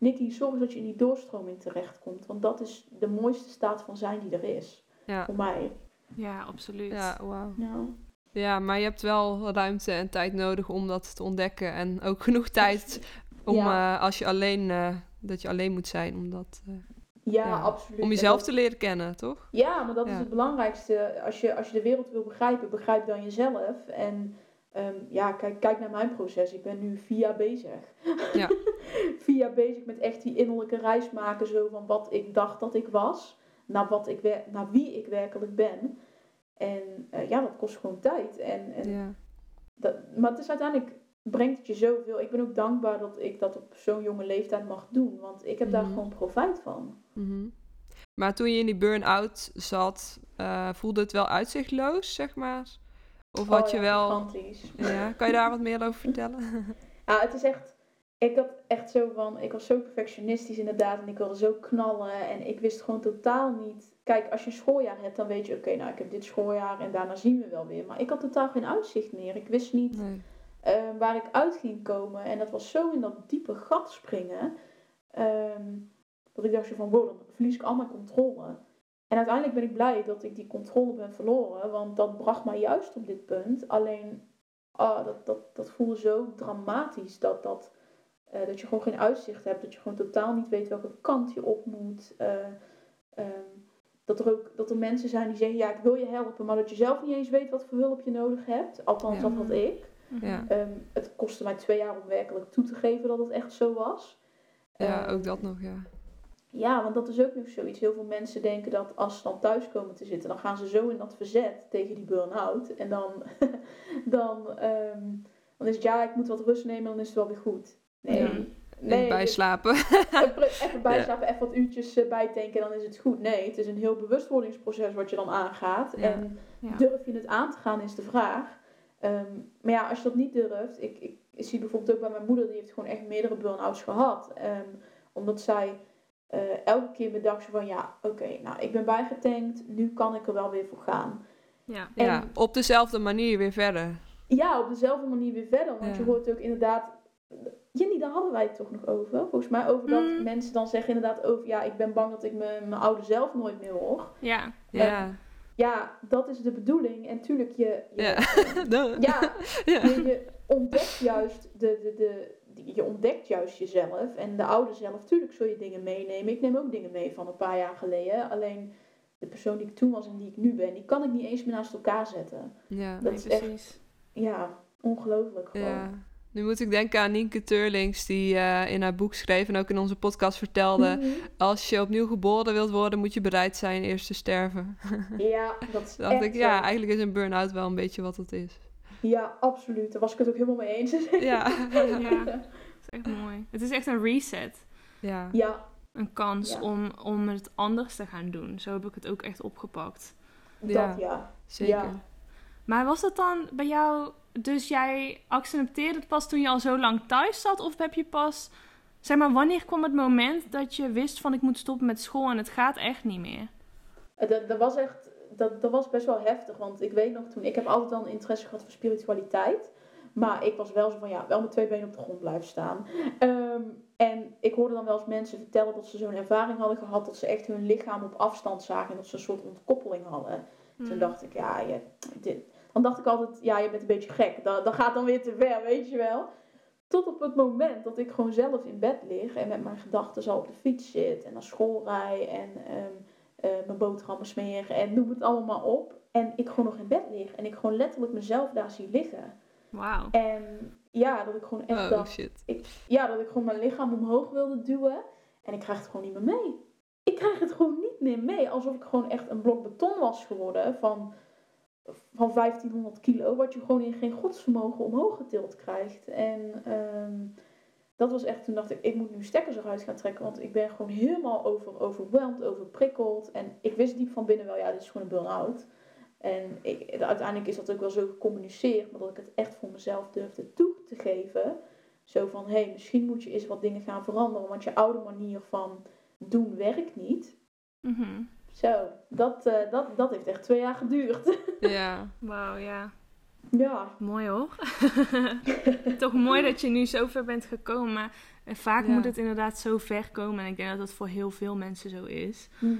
Nicky, zorg dat je in die doorstroming terechtkomt. Want dat is de mooiste staat van zijn die er is. Ja. Voor mij.
Ja, absoluut.
Ja, wauw.
Ja.
ja, maar je hebt wel ruimte en tijd nodig om dat te ontdekken. En ook [laughs] genoeg tijd om uh, als je alleen, uh, dat je alleen moet zijn om dat... Uh,
ja, ja, absoluut.
Om jezelf te leren kennen, toch?
Ja, maar dat is het belangrijkste. Als je, als je de wereld wil begrijpen, begrijp dan jezelf. En Ehm, ja, kijk, kijk naar mijn proces. Ik ben nu vier jaar bezig. Ja. [laughs] vier jaar bezig met echt die innerlijke reis maken. Zo van wat ik dacht dat ik was. Naar, wat ik naar wie ik werkelijk ben. En uh, ja, dat kost gewoon tijd. En, en ja. dat, maar het is uiteindelijk brengt het je zoveel. Ik ben ook dankbaar dat ik dat op zo'n jonge leeftijd mag doen. Want ik heb daar mhm. gewoon profijt van.
Mm Maar toen je in die burn-out zat, uh, voelde het wel uitzichtloos, zeg maar? Of wat oh je wel.
Gigantisch.
Ja, kan je daar wat meer over vertellen?
ja, [laughs] het is echt. Ik had echt zo van. Ik was zo perfectionistisch inderdaad. En ik wilde zo knallen. En ik wist gewoon totaal niet. Kijk, als je een schooljaar hebt, dan weet je: oké, nou, ik heb dit schooljaar en daarna zien we wel weer. Maar ik had totaal geen uitzicht meer. Ik wist niet uh, waar ik uit ging komen. En dat was zo in dat diepe gat springen. Um, dat ik dacht van: wow, dan verlies ik al mijn controle. En uiteindelijk ben ik blij dat ik die controle ben verloren, want dat bracht mij juist op dit punt. Alleen, oh, dat, dat, dat voelde zo dramatisch dat, dat, uh, dat je gewoon geen uitzicht hebt, dat je gewoon totaal niet weet welke kant je op moet. Uh, um, dat er ook dat er mensen zijn die zeggen, ja, ik wil je helpen, maar dat je zelf niet eens weet wat voor hulp je nodig hebt. Althans, dat had ik. Ja. Um, het kostte mij twee jaar om werkelijk toe te geven dat het echt zo was.
Ja, um, ook dat nog, ja.
Ja, want dat is ook nog zoiets. Heel veel mensen denken dat als ze dan thuis komen te zitten, dan gaan ze zo in dat verzet tegen die burn-out. En dan, [laughs] dan, um, dan is het ja, ik moet wat rust nemen, dan is het wel weer goed. Nee. Ja.
Nee, [laughs] even bijslapen.
Even bijslapen, even wat uurtjes uh, bijtanken, dan is het goed. Nee, het is een heel bewustwordingsproces wat je dan aangaat. En durf je het aan te gaan, is de vraag. Um, maar ja, als je dat niet durft, ik, ik, ik, zie bijvoorbeeld ook bij mijn moeder, die heeft gewoon echt meerdere burn-outs gehad. Um, omdat zij uh, elke keer bedacht ze van ja, oké, nou ik ben bijgetankt, nu kan ik er wel weer voor gaan.
Ja, ja op dezelfde manier weer verder.
Ja, op dezelfde manier weer verder. Want je hoort ook inderdaad, Jenny, daar hadden wij het toch nog over. Volgens mij over dat mm. mensen dan zeggen inderdaad over ja, ik ben bang dat ik mijn oude zelf nooit meer hoor.
Ja,
ja.
ja, dat is de bedoeling. En tuurlijk, je, je, ja. [laughs] [laughs] ja, Je, je ontdekt juist de, de, de, je ontdekt juist jezelf. En de oude zelf, tuurlijk zul je dingen meenemen. Ik neem ook dingen mee van een paar jaar geleden. Alleen de persoon die ik toen was en die ik nu ben, die kan ik niet eens meer naast elkaar zetten.
Ja.
Dat
Nee,
is echt-
precies.
Ja, ongelooflijk gewoon.
Ja. Nu moet ik denken aan Nienke Turlings, die eh, in haar boek schreef en ook in onze podcast vertelde.
Mhm.
Als je opnieuw geboren wilt worden, moet je bereid zijn eerst te sterven.
Ja, dat is [laughs]
dacht
echt
ja, eigenlijk is een burn-out wel een beetje wat het is.
Ja, absoluut. Daar was ik het ook helemaal mee eens. [laughs]
Ja.
Ja, dat is echt mooi. Het is echt een reset.
ja.
ja,
Een kans
Ja.
om, om het anders te gaan doen. Zo heb ik het ook echt opgepakt.
Ja.
dat ja.
zeker.
Ja.
Maar was dat dan bij jou... Dus jij accepteerde het pas toen je al zo lang thuis zat? Of heb je pas... Zeg maar, wanneer kwam het moment dat je wist van ik moet stoppen met school en het gaat echt niet meer?
Eh, Dat, dat was echt, dat, dat was best wel heftig. Want ik weet nog toen, ik heb altijd al een interesse gehad voor spiritualiteit. Maar ik was wel zo van, ja, wel met twee benen op de grond blijven staan. Ehm, en ik hoorde dan wel eens mensen vertellen dat ze zo'n ervaring hadden gehad. Dat ze echt hun lichaam op afstand zagen. En dat ze een soort ontkoppeling hadden.
Hmm.
Toen dacht ik, ja, je, dit. Dan dacht ik altijd, ja, je bent een beetje gek. Dat, dat gaat dan weer te ver, weet je wel. Tot op het moment dat ik gewoon zelf in bed lig en met mijn gedachten zo op de fiets zit en naar school rij en ehm, eh, mijn boterhammen smeren en noem het allemaal maar op. En ik gewoon nog in bed lig en ik gewoon letterlijk mezelf daar zie liggen.
Wauw.
En ja, dat ik gewoon echt
Oh
dacht, ik, ja, dat ik gewoon mijn lichaam omhoog wilde duwen. En ik krijg het gewoon niet meer mee. Ik krijg het gewoon niet meer mee. Alsof ik gewoon echt een blok beton was geworden van, van 1500 kilo. Wat je gewoon in geen godsvermogen omhoog getild krijgt. En ehm, dat was echt, toen dacht ik, ik moet nu stekkers eruit gaan trekken. Want ik ben gewoon helemaal over, overweldigd, overprikkeld. En ik wist diep van binnen wel, ja, dit is gewoon een burn-out. En ik, uiteindelijk is dat ook wel zo gecommuniceerd. Maar dat ik het echt voor mezelf durfde toe te geven. Zo van, hé, hey, misschien moet je eens wat dingen gaan veranderen. Want je oude manier van doen werkt niet.
Mhm.
Zo, dat, eh, dat, dat heeft echt twee jaar geduurd. [laughs]
Ja.
Wauw, ja.
Ja.
Mooi hoor. [laughs] Toch mooi dat je nu zo ver bent gekomen. Maar eh, vaak
Ja.
moet het inderdaad zo ver komen. En ik denk dat dat voor heel veel mensen zo is.
Mhm.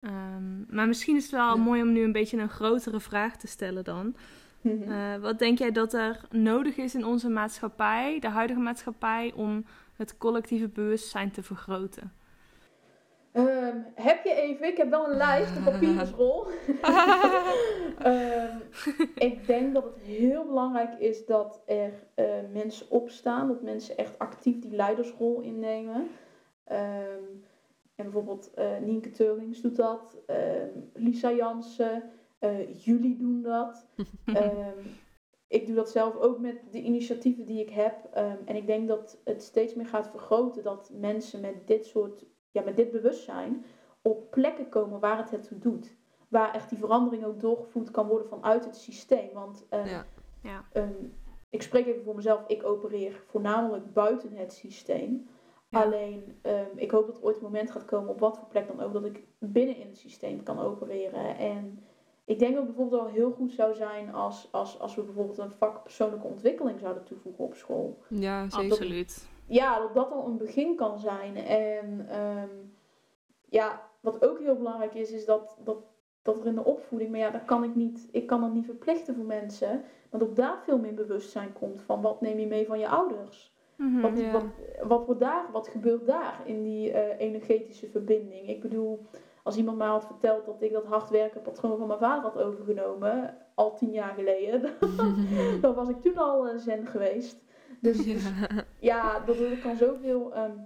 Ehm, maar misschien is het wel
Ja.
mooi om nu een beetje een grotere vraag te stellen dan.
Mhm.
Eh, wat denk jij dat er nodig is in onze maatschappij, de huidige maatschappij, om het collectieve bewustzijn te vergroten?
Ehm, heb je even, ik heb wel een lijst, een papierensrol. [laughs] Ehm, ik denk dat het heel belangrijk is dat er eh, mensen opstaan, dat mensen echt actief die leidersrol innemen. Ehm, en bijvoorbeeld eh Nienke Teurlings doet dat, Lisa Jansen, eh jullie doen dat. [laughs] Ik doe dat zelf ook met de initiatieven die ik heb. En ik denk dat het steeds meer gaat vergroten dat mensen met dit soort, ja, met dit bewustzijn op plekken komen waar het het toe doet. Waar echt die verandering ook doorgevoerd kan worden vanuit het systeem. Want ehm,
Ja.
Ja.
ehm, ik spreek even voor mezelf, ik opereer voornamelijk buiten het systeem.
Ja.
Alleen, ehm, ik hoop dat er ooit een moment gaat komen, op wat voor plek dan ook, dat ik binnen in het systeem kan opereren. En ik denk dat het bijvoorbeeld wel heel goed zou zijn als, als, als we bijvoorbeeld een vak persoonlijke ontwikkeling zouden toevoegen op school.
Ja, zeker.
Absoluut.
Ja, dat dat al een begin kan zijn. En ehm, ja, wat ook heel belangrijk is, is dat, dat, dat er in de opvoeding, maar ja, dat kan ik niet, ik kan dat niet verplichten voor mensen, dat ook daar veel meer bewustzijn komt van wat neem je mee van je ouders.
Mhm.
Wat, wat, wat, wordt daar, wat gebeurt daar in die eh, energetische verbinding? Ik bedoel, als iemand mij had verteld dat ik dat hard werken patroon van mijn vader had overgenomen, al tien jaar geleden, [laughs] [laughs] dan was ik toen al eh, zen geweest. Dus dus
Ja.
Ja, dat, kan zoveel ehm,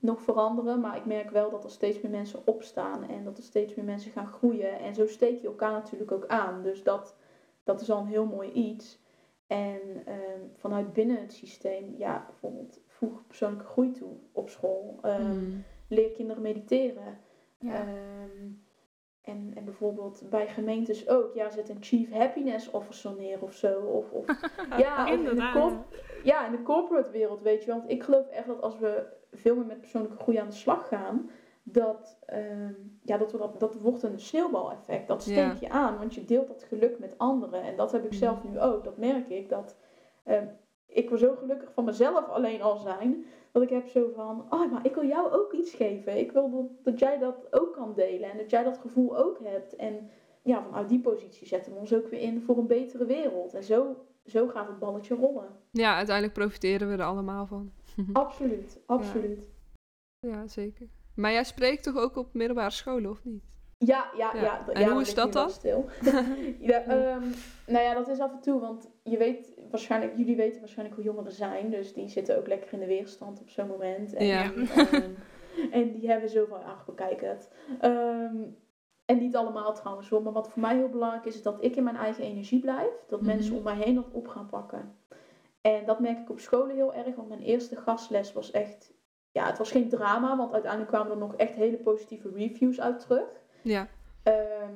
nog veranderen. Maar ik merk wel dat er steeds meer mensen opstaan en dat er steeds meer mensen gaan groeien. En zo steek je elkaar natuurlijk ook aan. Dus dat, dat is al een heel mooi iets. En ehm, vanuit binnen het systeem, ja, bijvoorbeeld voeg persoonlijke groei toe op school. Ehm,
Mm.
Leer kinderen mediteren.
Ja.
En, en bijvoorbeeld bij gemeentes ook, ja, zet een chief happiness officer neer of zo. Of, of, [laughs] ja, of in de,
Inderdaad.
Ja, in de corporate wereld, weet je wel. Want ik geloof echt dat als we veel meer met persoonlijke groei aan de slag gaan, dat, ehm, ja, dat, we dat, dat wordt een sneeuwbaleffect. Dat steek
Ja.
je aan, want je deelt dat geluk met anderen. En dat heb ik
Mhm.
zelf nu ook. Dat merk ik. Dat, ehm, ik wil zo gelukkig van mezelf alleen al zijn, dat ik heb zo van, oh, maar ik wil jou ook iets geven. Ik wil dat, dat jij dat ook kan delen en dat jij dat gevoel ook hebt. En ja, vanuit die positie zetten we ons ook weer in voor een betere wereld. En zo, zo gaat het balletje rollen.
ja, uiteindelijk profiteren we er allemaal van. [laughs]
Absoluut, absoluut.
Ja, zeker. Maar jij spreekt toch ook op middelbare scholen, of niet?
Ja, ja, ja.
Ja.
ja,
En hoe is dat dan?
Stil. [laughs] [laughs] ja, ehm, nou ja, dat is af en toe, want je weet waarschijnlijk, jullie weten waarschijnlijk hoe jongeren zijn, dus die zitten ook lekker in de weerstand op zo'n moment. En,
Ja.
ehm, en die hebben zoveel, ach, bekijk het. Ehm, en niet allemaal trouwens hoor, maar wat voor mij heel belangrijk is, is dat ik in mijn eigen energie blijf, dat
Mhm.
mensen om mij heen dat op gaan pakken. En dat merk ik op scholen heel erg, want mijn eerste gastles was echt, ja, het was geen drama, want uiteindelijk kwamen er nog echt hele positieve reviews uit terug.
Ja.
Ehm,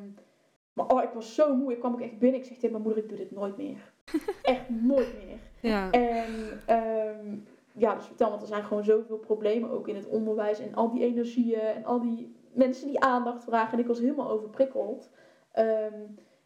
maar oh, ik was zo moe. Ik kwam ook echt binnen. Ik zeg tegen mijn moeder, ik doe dit nooit meer. [laughs] echt nooit meer.
Ja.
En ehm, ja, dus vertel, want er zijn gewoon zoveel problemen ook in het onderwijs. En al die energieën en al die mensen die aandacht vragen. En ik was helemaal overprikkeld. Ehm,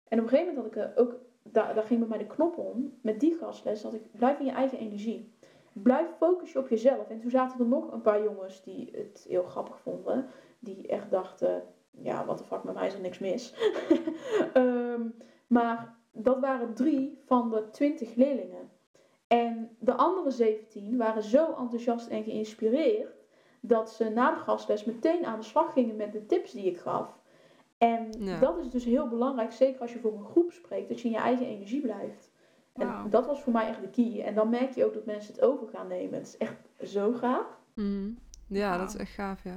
en op een gegeven moment had ik er ook, daar, daar ging bij mij de knop om. Met die gastles, dat ik blijf in je eigen energie. Blijf focussen op jezelf. En toen zaten er nog een paar jongens die het heel grappig vonden. Die echt dachten, ja, wat de fuck, met mij is er niks mis. [laughs] Ehm, maar dat waren drie van de twintig leerlingen. En de andere 17 waren zo enthousiast en geïnspireerd dat ze na de gastles meteen aan de slag gingen met de tips die ik gaf. En
Ja.
dat is dus heel belangrijk, zeker als je voor een groep spreekt, dat je in je eigen energie blijft. En dat was voor mij echt de key. En dan merk je ook dat mensen het over gaan nemen. Het is echt zo gaaf.
Mhm. Ja, dat is echt gaaf, ja.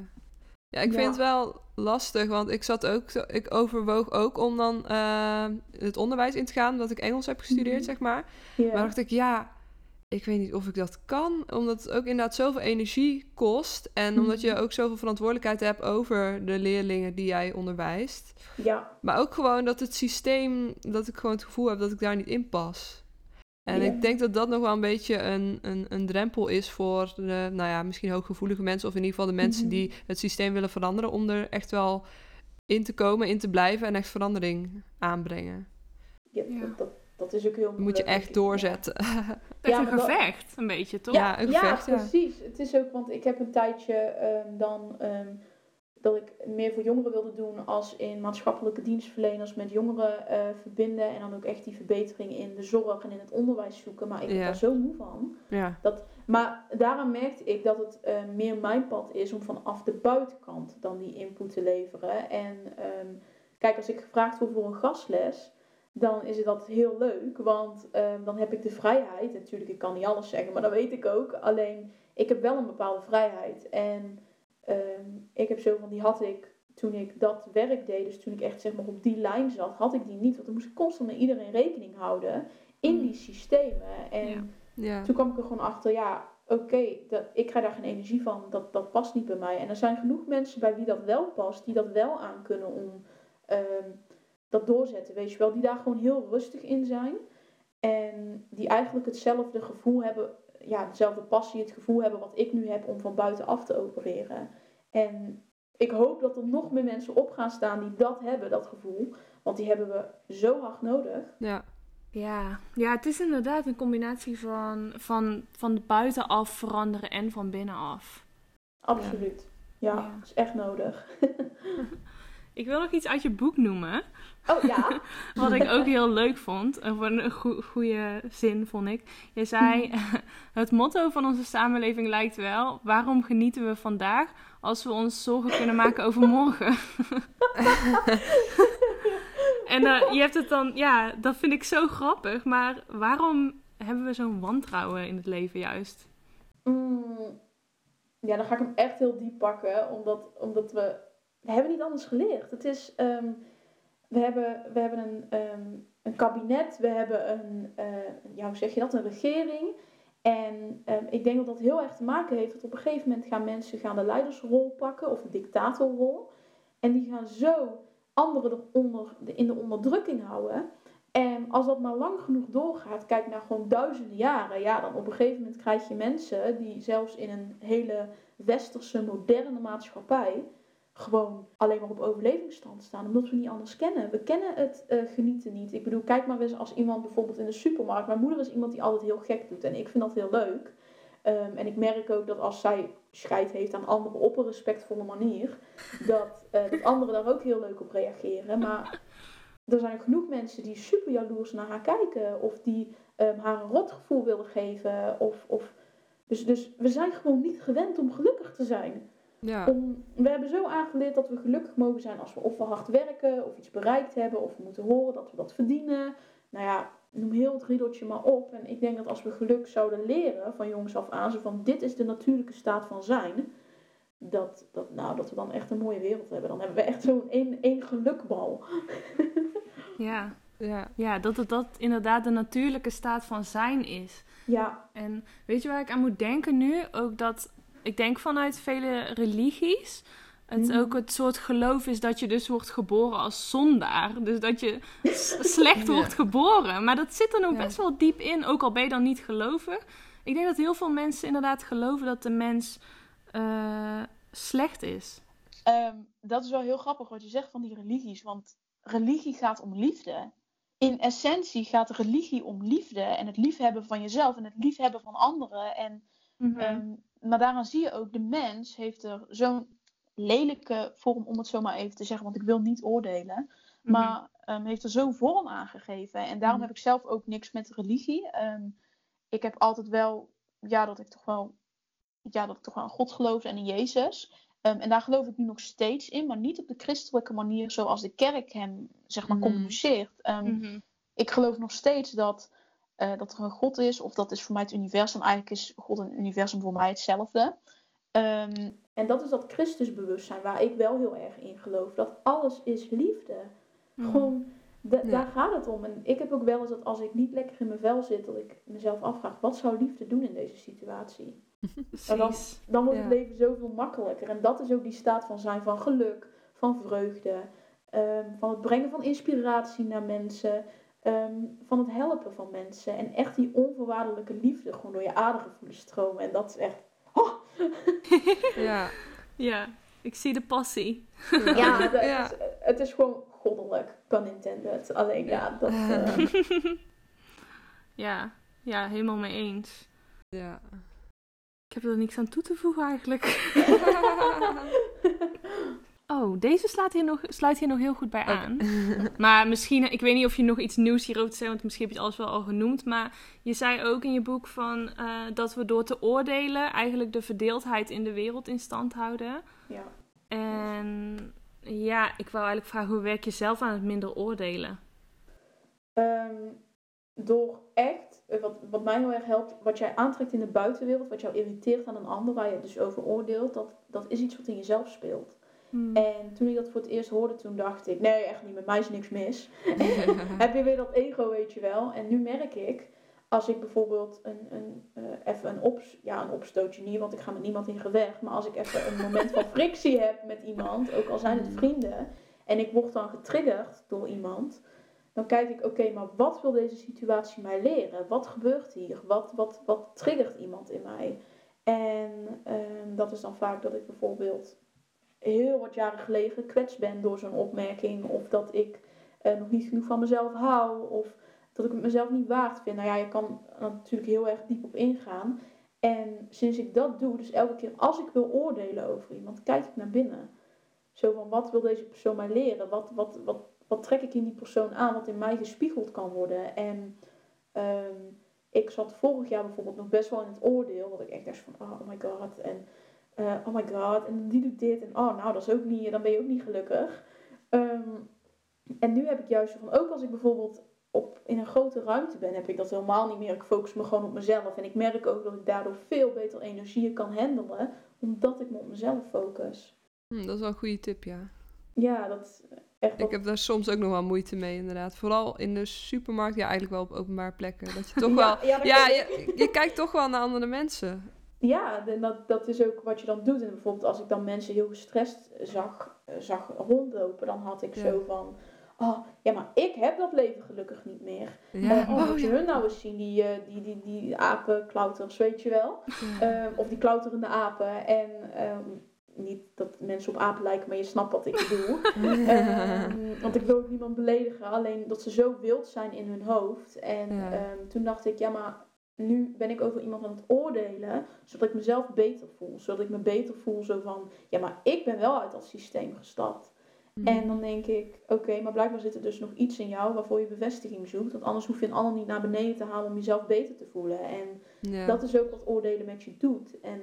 Ja, ik
Ja.
vind het wel lastig, want ik zat ook, ik overwoog ook om dan eh, het onderwijs in te gaan, omdat ik Engels heb gestudeerd,
Mhm.
zeg maar. Maar dacht ik, ja, ik weet niet of ik dat kan, omdat het ook inderdaad zoveel energie kost en omdat je
Mhm.
ook zoveel verantwoordelijkheid hebt over de leerlingen die jij onderwijst.
ja.
Maar ook gewoon dat het systeem, dat ik gewoon het gevoel heb dat ik daar niet in pas. En
Ja.
ik denk dat dat nog wel een beetje een, een, een drempel is voor de, nou ja, misschien hooggevoelige mensen, of in ieder geval de mensen
Mhm.
die het systeem willen veranderen, om er echt wel in te komen, in te blijven en echt verandering aanbrengen.
Ja,
Ja.
Dat, dat, dat is ook heel
Dat moet je echt doorzetten. [laughs]
Echt
Ja,
een
maar dat-
gevecht, een beetje, toch?
Ja, een gevecht, ja.
precies. Het is ook, want ik heb een tijdje ehm, dan ehm, dat ik meer voor jongeren wilde doen als in maatschappelijke dienstverleners met jongeren eh, verbinden en dan ook echt die verbetering in de zorg en in het onderwijs zoeken. Maar ik ben
Ja.
daar zo moe van.
ja.
Maar daaraan merkte ik dat het eh, meer mijn pad is om vanaf de buitenkant dan die input te leveren. En ehm, kijk, als ik gevraagd word voor een gastles, dan is het dat heel leuk. Want ehm, dan heb ik de vrijheid. Natuurlijk, ik kan niet alles zeggen, maar dat weet ik ook. Alleen, ik heb wel een bepaalde vrijheid. En ehm, ik heb zo van, die had ik toen ik dat werk deed. Dus toen ik echt zeg maar op die lijn zat, had ik die niet. Want dan moest ik constant met iedereen rekening houden in die systemen. En
Ja.
ja.
toen kwam ik er gewoon achter, ja, oké, dat ik krijg daar geen energie van, dat, dat past niet bij mij. En er zijn genoeg mensen bij wie dat wel past, die dat wel aan kunnen om ehm, dat doorzetten, weet je wel. Die daar gewoon heel rustig in zijn. En die eigenlijk hetzelfde gevoel hebben, ja, dezelfde passie, het gevoel hebben wat ik nu heb om van buitenaf te opereren. En ik hoop dat er nog meer mensen op gaan staan die dat hebben, dat gevoel. Want die hebben we zo hard nodig.
ja.
Ja. ja, het is inderdaad een combinatie van, van, van buitenaf veranderen en van binnenaf.
Absoluut. Ja,
Ja.
dat is echt nodig. [laughs]
Ik wil nog iets uit je boek noemen,
Oh ja. [laughs]
wat ik ook heel leuk vond. Een goe- goede zin vond ik. Je zei, [laughs] het motto van onze samenleving lijkt wel, waarom genieten we vandaag als we ons zorgen kunnen maken over morgen? [laughs] en eh, je hebt het dan, ja, dat vind ik zo grappig, maar waarom hebben we zo'n wantrouwen in het leven juist?
Mm, ja, dan ga ik hem echt heel diep pakken, omdat, omdat we, we hebben niet anders geleerd. Het is, ehm, we hebben, we hebben een, ehm, een kabinet, we hebben een, eh, ja, hoe zeg je dat, een regering. En ehm, ik denk dat dat heel erg te maken heeft dat op een gegeven moment gaan mensen gaan de leidersrol pakken, of de dictatorrol. En die gaan zo anderen eronder, in de onderdrukking houden. En als dat maar lang genoeg doorgaat, kijk naar gewoon duizenden jaren, ja, dan op een gegeven moment krijg je mensen die zelfs in een hele westerse, moderne maatschappij gewoon alleen maar op overlevingsstand staan, omdat we niet anders kennen. We kennen het eh, genieten niet. Ik bedoel, kijk maar eens als iemand bijvoorbeeld in de supermarkt. Mijn moeder is iemand die altijd heel gek doet en ik vind dat heel leuk. Ehm, en ik merk ook dat als zij scheid heeft aan anderen op een respectvolle manier, dat, eh, dat anderen daar ook heel leuk op reageren. Maar er zijn genoeg mensen die super jaloers naar haar kijken. Of die ehm, haar een rotgevoel willen geven. Of, of... Dus, dus we zijn gewoon niet gewend om gelukkig te zijn.
Ja.
Om, we hebben zo aangeleerd dat we gelukkig mogen zijn als we of we hard werken, of iets bereikt hebben, of we moeten horen dat we dat verdienen. Nou ja, noem heel het riedeltje maar op. En ik denk dat als we geluk zouden leren van jongs af aan, zo van dit is de natuurlijke staat van zijn, dat, dat, nou, dat we dan echt een mooie wereld hebben. Dan hebben we echt zo'n één, één gelukbal. [laughs]
Ja.
Ja.
ja, dat het dat inderdaad de natuurlijke staat van zijn is.
Ja,
En weet je waar ik aan moet denken nu? Ook dat, ik denk vanuit vele religies, het
Mhm.
ook het soort geloof is dat je dus wordt geboren als zondaar. Dus dat je [laughs] slecht
Ja.
wordt geboren. Maar dat zit er nog
Ja.
best wel diep in, ook al ben je dan niet gelovig. Ik denk dat heel veel mensen inderdaad geloven dat de mens eh, slecht is.
Ehm, dat is wel heel grappig wat je zegt van die religies. Want religie gaat om liefde. In essentie gaat religie om liefde. En het liefhebben van jezelf en het liefhebben van anderen. En, ehm, maar daaraan zie je ook, de mens heeft er zo'n lelijke vorm, om het zo maar even te zeggen. Want ik wil niet oordelen.
Mhm.
Maar ehm, heeft er zo'n vorm aangegeven. En daarom
Mhm.
heb ik zelf ook niks met religie. Ehm, ik heb altijd wel, ja, dat ik toch wel, ja, dat ik toch wel aan God geloof en in Jezus. Ehm, en daar geloof ik nu nog steeds in, maar niet op de christelijke manier zoals de kerk hem, zeg maar,
Mhm.
communiceert. Ik geloof nog steeds dat, eh, dat er een God is, of dat is voor mij het universum. Eigenlijk is God en het universum voor mij hetzelfde. Ehm, en dat is dat Christusbewustzijn waar ik wel heel erg in geloof. Dat alles is liefde.
Mhm.
Gewoon,
Ja.
daar gaat het om. En ik heb ook wel eens dat als ik niet lekker in mijn vel zit, dat ik mezelf afvraag, wat zou liefde doen in deze situatie? [laughs] Maar dan, dan wordt
Ja.
het leven zoveel makkelijker. En dat is ook die staat van zijn, van geluk, van vreugde, ehm, van het brengen van inspiratie naar mensen, ehm, van het helpen van mensen. En echt die onvoorwaardelijke liefde gewoon door je aderen voelen stromen. En dat is echt... oh, [laughs]
Ja.
Ja, ik zie de passie.
ja, het, [laughs]
Ja.
Is, het is gewoon goddelijk, pun intended. Alleen ja, dat... [laughs] eh,
Ja, ja, helemaal mee eens.
Ja.
Ik heb er niks aan toe te voegen eigenlijk. Oh, deze slaat hier nog, sluit hier nog heel goed bij aan. [laughs] Maar misschien, ik weet niet of je nog iets nieuws hierover te zeggen, want misschien heb je het alles wel al genoemd. Maar je zei ook in je boek van, eh, dat we door te oordelen eigenlijk de verdeeldheid in de wereld in stand houden.
ja.
En ja, ik wou eigenlijk vragen, hoe werk je zelf aan het minder oordelen?
Ehm, door echt, eh, wat, wat mij heel erg helpt, wat jij aantrekt in de buitenwereld, wat jou irriteert aan een ander, waar je het dus over oordeelt, dat, dat is iets wat in jezelf speelt.
Hmm.
En toen ik dat voor het eerst hoorde, toen dacht ik, nee, echt niet, met mij is niks mis. [laughs] Heb je weer dat ego, weet je wel. En nu merk ik, als ik bijvoorbeeld een, een, eh, even een, ops, ja, een opstootje niet, want ik ga met niemand in gevecht, maar als ik even een moment van frictie heb met iemand, ook al zijn het
Mm.
vrienden, en ik word dan getriggerd door iemand, dan kijk ik, oké, maar wat wil deze situatie mij leren? Wat gebeurt hier? Wat, wat, wat triggert iemand in mij? En ehm, dat is dan vaak dat ik bijvoorbeeld heel wat jaren geleden gekwetst ben door zo'n opmerking. Of dat ik eh, nog niet genoeg van mezelf hou. Of dat ik het mezelf niet waard vind. Nou ja, je kan natuurlijk heel erg diep op ingaan. En sinds ik dat doe, dus elke keer als ik wil oordelen over iemand, kijk ik naar binnen. Zo van, wat wil deze persoon mij leren? Wat, wat, wat, wat trek ik in die persoon aan wat in mij gespiegeld kan worden? En ehm, ik zat vorig jaar bijvoorbeeld nog best wel in het oordeel. Dat ik echt dacht van, oh my god. En eh, oh my god. En die doet dit. En oh, nou, dat is ook niet, dan ben je ook niet gelukkig. Ehm, en nu heb ik juist van, ook als ik bijvoorbeeld op, in een grote ruimte ben, heb ik dat helemaal niet meer. Ik focus me gewoon op mezelf. En ik merk ook dat ik daardoor veel beter energieën kan handelen, omdat ik me op mezelf focus.
Hm, dat is wel een goede tip, ja.
Ja, dat is echt
Ik heb daar soms ook nog wel moeite mee, inderdaad. Vooral in de supermarkt, ja, eigenlijk wel op openbare plekken. Dat je [laughs] toch wel...
Ja,
je kijkt toch wel naar andere mensen.
Ja, en dat, dat is ook wat je dan doet. En bijvoorbeeld als ik dan mensen heel gestrest zag, eh, zag rondlopen, dan had ik
Ja.
zo van... Oh, ja, maar ik heb dat leven gelukkig niet meer.
Ja,
Eh, oh, moet je
ja.
hun nou eens zien, die, eh, die, die, die apenklauters, weet je wel.
Ja.
Ehm, of die klauterende apen. En ehm, niet dat mensen op apen lijken, maar je snapt wat ik [laughs] bedoel. Ehm, want ik wil ook niemand beledigen, alleen dat ze zo wild zijn in hun hoofd. En toen dacht ik, ja, maar nu ben ik over iemand aan het oordelen, zodat ik mezelf beter voel. Zodat ik me beter voel, zo van, ja, maar ik ben wel uit dat systeem gestapt.
Hm.
En dan denk ik, oké, maar blijkbaar zit er dus nog iets in jou waarvoor je bevestiging zoekt. Want anders hoef je een ander niet naar beneden te halen om jezelf beter te voelen. En dat is ook wat oordelen met je doet. En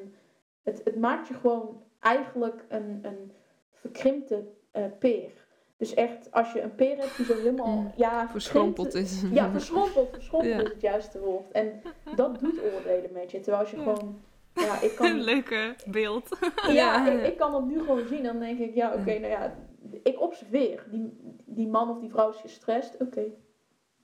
het, het maakt je gewoon eigenlijk een, een verkrimpte eh, peer. Dus echt, als je een peer hebt die zo helemaal... Ja,
Verschrompeld is.
Ja, verschrompeld. Verschrompeld
Ja.
is het juiste woord. En dat doet oordelen met je. Terwijl als je
Ja.
gewoon... Ja, ik kan...
Een [laughs] leuke beeld.
Ja,
Ja.
ik, ik kan dat nu gewoon zien. Dan denk ik, ja, oké, nou ja, ik observeer. Die, die man of die vrouw is gestrest. Oké,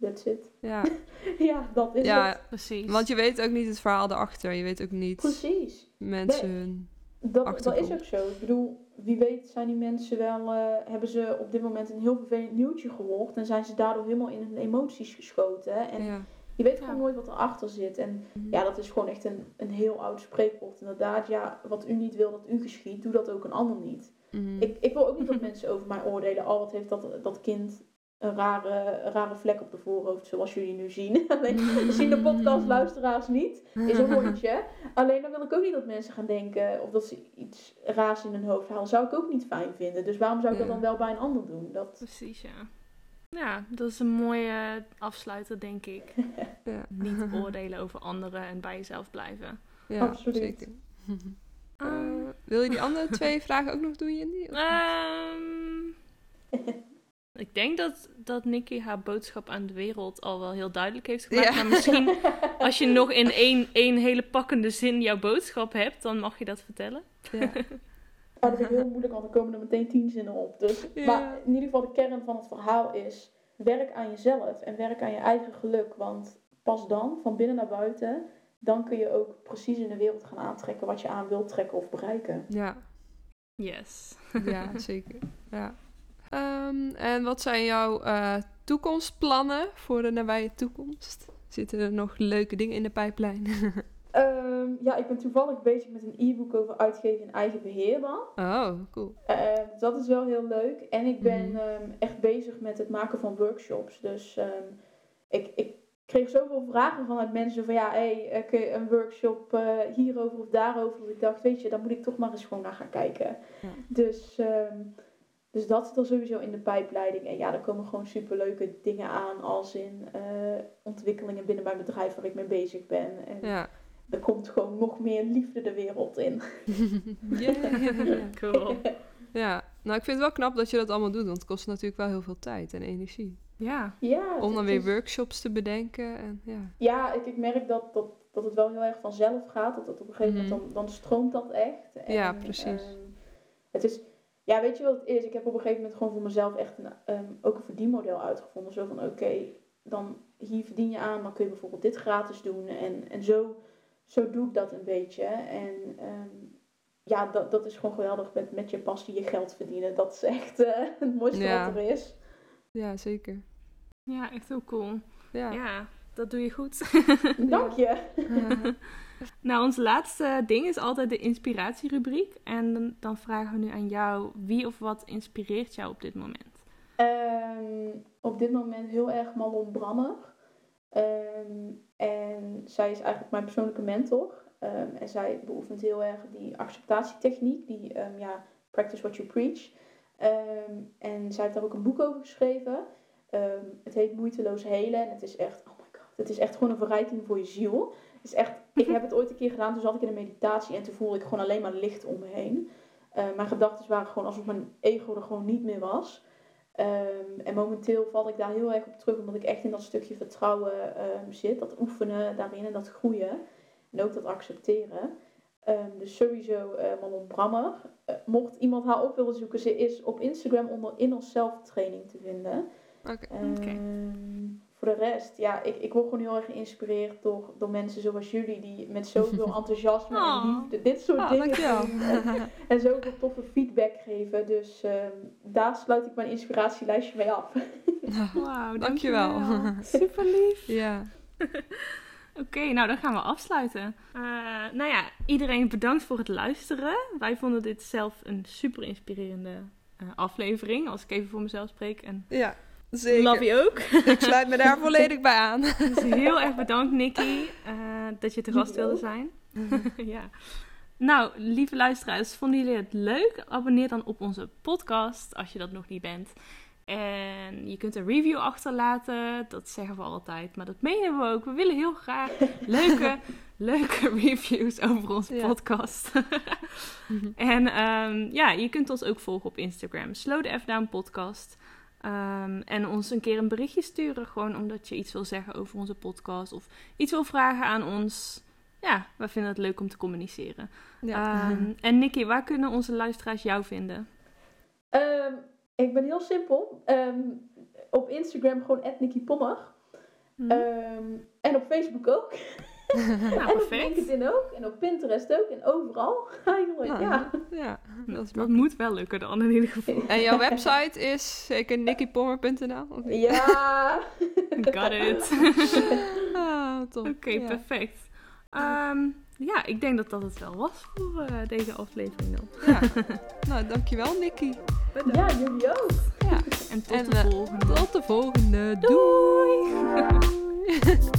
that's it.
Ja, [laughs]
Ja, dat is
ja
het.
Precies.
want je weet ook niet het verhaal erachter. Je weet ook niet
Precies.
mensen hun...
Dat, dat is ook zo. Ik bedoel, wie weet zijn die mensen wel... eh, hebben ze op dit moment een heel vervelend nieuwtje gehoord... en zijn ze daardoor helemaal in hun emoties geschoten. hè. En
Ja.
je weet
Ja.
gewoon nooit wat erachter zit. En
Mhm.
ja, dat is gewoon echt een, een heel oud spreekwoord. Inderdaad, ja, wat u niet wil dat u geschiet... doe dat ook een ander niet.
Mhm.
Ik, ik wil ook niet dat [laughs] mensen over mij oordelen. Oh, wat heeft dat, dat kind een rare, een rare vlek op de voorhoofd, zoals jullie nu zien. [laughs] Alleen [laughs] zien de podcastluisteraars niet. Is een hondje. [laughs] Alleen dan wil ik ook niet dat mensen gaan denken of dat ze iets raars in hun hoofd halen. Zou ik ook niet fijn vinden. Dus waarom zou ik dat dan wel bij een ander doen? Dat,
Precies, ja. Ja, dat is een mooie afsluiter, denk ik.
Ja.
Niet oordelen over anderen en bij jezelf blijven.
Ja,
Absoluut.
zeker.
Ehm,
Eh, wil je die andere twee vragen ook nog doen, Jindy?
Ehm, ik denk dat, dat Nikki haar boodschap aan de wereld al wel heel duidelijk heeft gemaakt.
Ja.
Maar misschien [laughs] als je nog in één, één hele pakkende zin jouw boodschap hebt, dan mag je dat vertellen.
Ja. [laughs]
Dat is heel moeilijk, want er komen er meteen tien zinnen op. Dus,
Ja.
Maar in ieder geval de kern van het verhaal is... werk aan jezelf en werk aan je eigen geluk. Want pas dan, van binnen naar buiten... dan kun je ook precies in de wereld gaan aantrekken... wat je aan wilt trekken of bereiken.
ja,
Yes.
ja, zeker. Ja. Ehm, en wat zijn jouw eh, toekomstplannen voor de nabije toekomst? Zitten er nog leuke dingen in de pijplijn? [laughs]
Ehm, ja, ik ben toevallig bezig met een e-book over uitgeven in eigen beheer dan.
oh, cool.
Eh, dat is wel heel leuk. En ik ben
Mhm.
ehm, echt bezig met het maken van workshops. Dus ehm, ik, ik kreeg zoveel vragen vanuit mensen van ja, hey, eh, kun je een workshop eh, hierover of daarover? Dat ik dacht, weet je, daar moet ik toch maar eens gewoon naar gaan kijken.
Ja.
Dus, ehm, dus dat zit er sowieso in de pijpleiding. En ja, er komen gewoon superleuke dingen aan als in eh, ontwikkelingen binnen mijn bedrijf waar ik mee bezig ben. En
Ja.
er komt gewoon nog meer liefde de wereld in. [laughs]
Yeah. [laughs]
Cool.
Ja, nou ik vind het wel knap dat je dat allemaal doet, want het kost natuurlijk wel heel veel tijd en energie.
Ja.
Ja,
Om dan weer
is-
workshops te bedenken en ja.
Ja, ik, ik merk dat, dat, dat het wel heel erg vanzelf gaat. Dat, dat op een gegeven
Mhm.
moment dan, dan stroomt dat echt. En,
Ja, precies.
ehm, het is, ja, weet je wat het is? Ik heb op een gegeven moment gewoon voor mezelf echt een, ehm, ook een verdienmodel uitgevonden. Zo van, oké, dan hier verdien je aan, dan kun je bijvoorbeeld dit gratis doen. En, en zo, zo doe ik dat een beetje. En ehm, ja, dat, dat is gewoon geweldig met, met je passie je geld verdienen. Dat is echt eh, [laughs] het mooiste
Ja.
wat er is.
Ja, zeker.
Ja, echt heel cool.
Ja.
Ja, dat doe je goed.
Dank je. [laughs]
Nou, ons laatste ding is altijd de inspiratierubriek. En dan, vragen we nu aan jou, wie of wat inspireert jou op dit moment?
Ehm, op dit moment heel erg Malon Brammer. Ehm, en zij is eigenlijk mijn persoonlijke mentor. Ehm, en zij beoefent heel erg die acceptatietechniek, die ja, practice what you preach. En zij heeft daar ook een boek over geschreven. Het heet Moeiteloos Helen. En het is echt, oh my god, het is echt gewoon een verrijking voor je ziel. Het is echt, ik heb het ooit een keer gedaan, toen zat ik in een meditatie en toen voelde ik gewoon alleen maar licht om me heen. Eh, mijn gedachten waren gewoon alsof mijn ego er gewoon niet meer was. Ehm, en momenteel val ik daar heel erg op terug, omdat ik echt in dat stukje vertrouwen ehm, zit. Dat oefenen daarin en dat groeien. En ook dat accepteren. Ehm, dus sowieso eh Manon Brammer. Eh, mocht iemand haar op willen zoeken, ze is op Instagram onder Inner Self Training te vinden.
Oké.
Voor de rest, ja, ik, ik word gewoon heel erg geïnspireerd door, door mensen zoals jullie, die met zoveel [laughs] enthousiasme en
Oh.
liefde dit soort
Ah,
dingen
dankjewel.
doen. [laughs] En, en zoveel toffe feedback geven. Dus ehm, daar sluit ik mijn inspiratielijstje mee af. [laughs]
Wauw,
Dankjewel.
Super lief.
ja.
Oké, nou dan gaan we afsluiten. Eh, nou ja, iedereen bedankt voor het luisteren. Wij vonden dit zelf een super inspirerende eh, aflevering, als ik even voor mezelf spreek. En
ja, zeker.
love you ook.
Ik sluit me daar [laughs] volledig bij aan.
Dus heel erg bedankt, Nikki, eh, dat je te gast wilde zijn. [laughs] ja. Nou, lieve luisteraars, vonden jullie het leuk? Abonneer dan op onze podcast als je dat nog niet bent. En je kunt een review achterlaten. Dat zeggen we altijd, maar dat menen we ook. We willen heel graag [laughs] leuke, leuke reviews over onze
Ja.
podcast. en ehm, ja, je kunt ons ook volgen op Instagram. Slow the F Down Podcast. Ehm, en ons een keer een berichtje sturen. Gewoon omdat je iets wil zeggen over onze podcast. Of iets wil vragen aan ons. Ja, we vinden het leuk om te communiceren.
Ja.
Ehm, [laughs] en Nicky, waar kunnen onze luisteraars jou vinden?
Ehm, ik ben heel simpel. Ehm, op Instagram gewoon @nikkipommer.
Hm.
Ehm, en op Facebook ook. [laughs] [laughs]
nou,
en op. LinkedIn ook. En op Pinterest ook. En overal [laughs] eigenlijk.
Nou,
ja.
ja, dat is
Dat moet wel lukken dan in ieder geval.
En jouw website is zeker niet?
Ja. [laughs]
Got it.
Ah.
Oké,
Ja.
perfect. Ehm, ja, ik denk dat dat het wel was voor eh, deze aflevering dan.
Ja. nou, dankjewel Nikki.
ja, jullie ook.
Ja.
En tot
En,
de volgende.
Tot de volgende.
Doei!
Doei.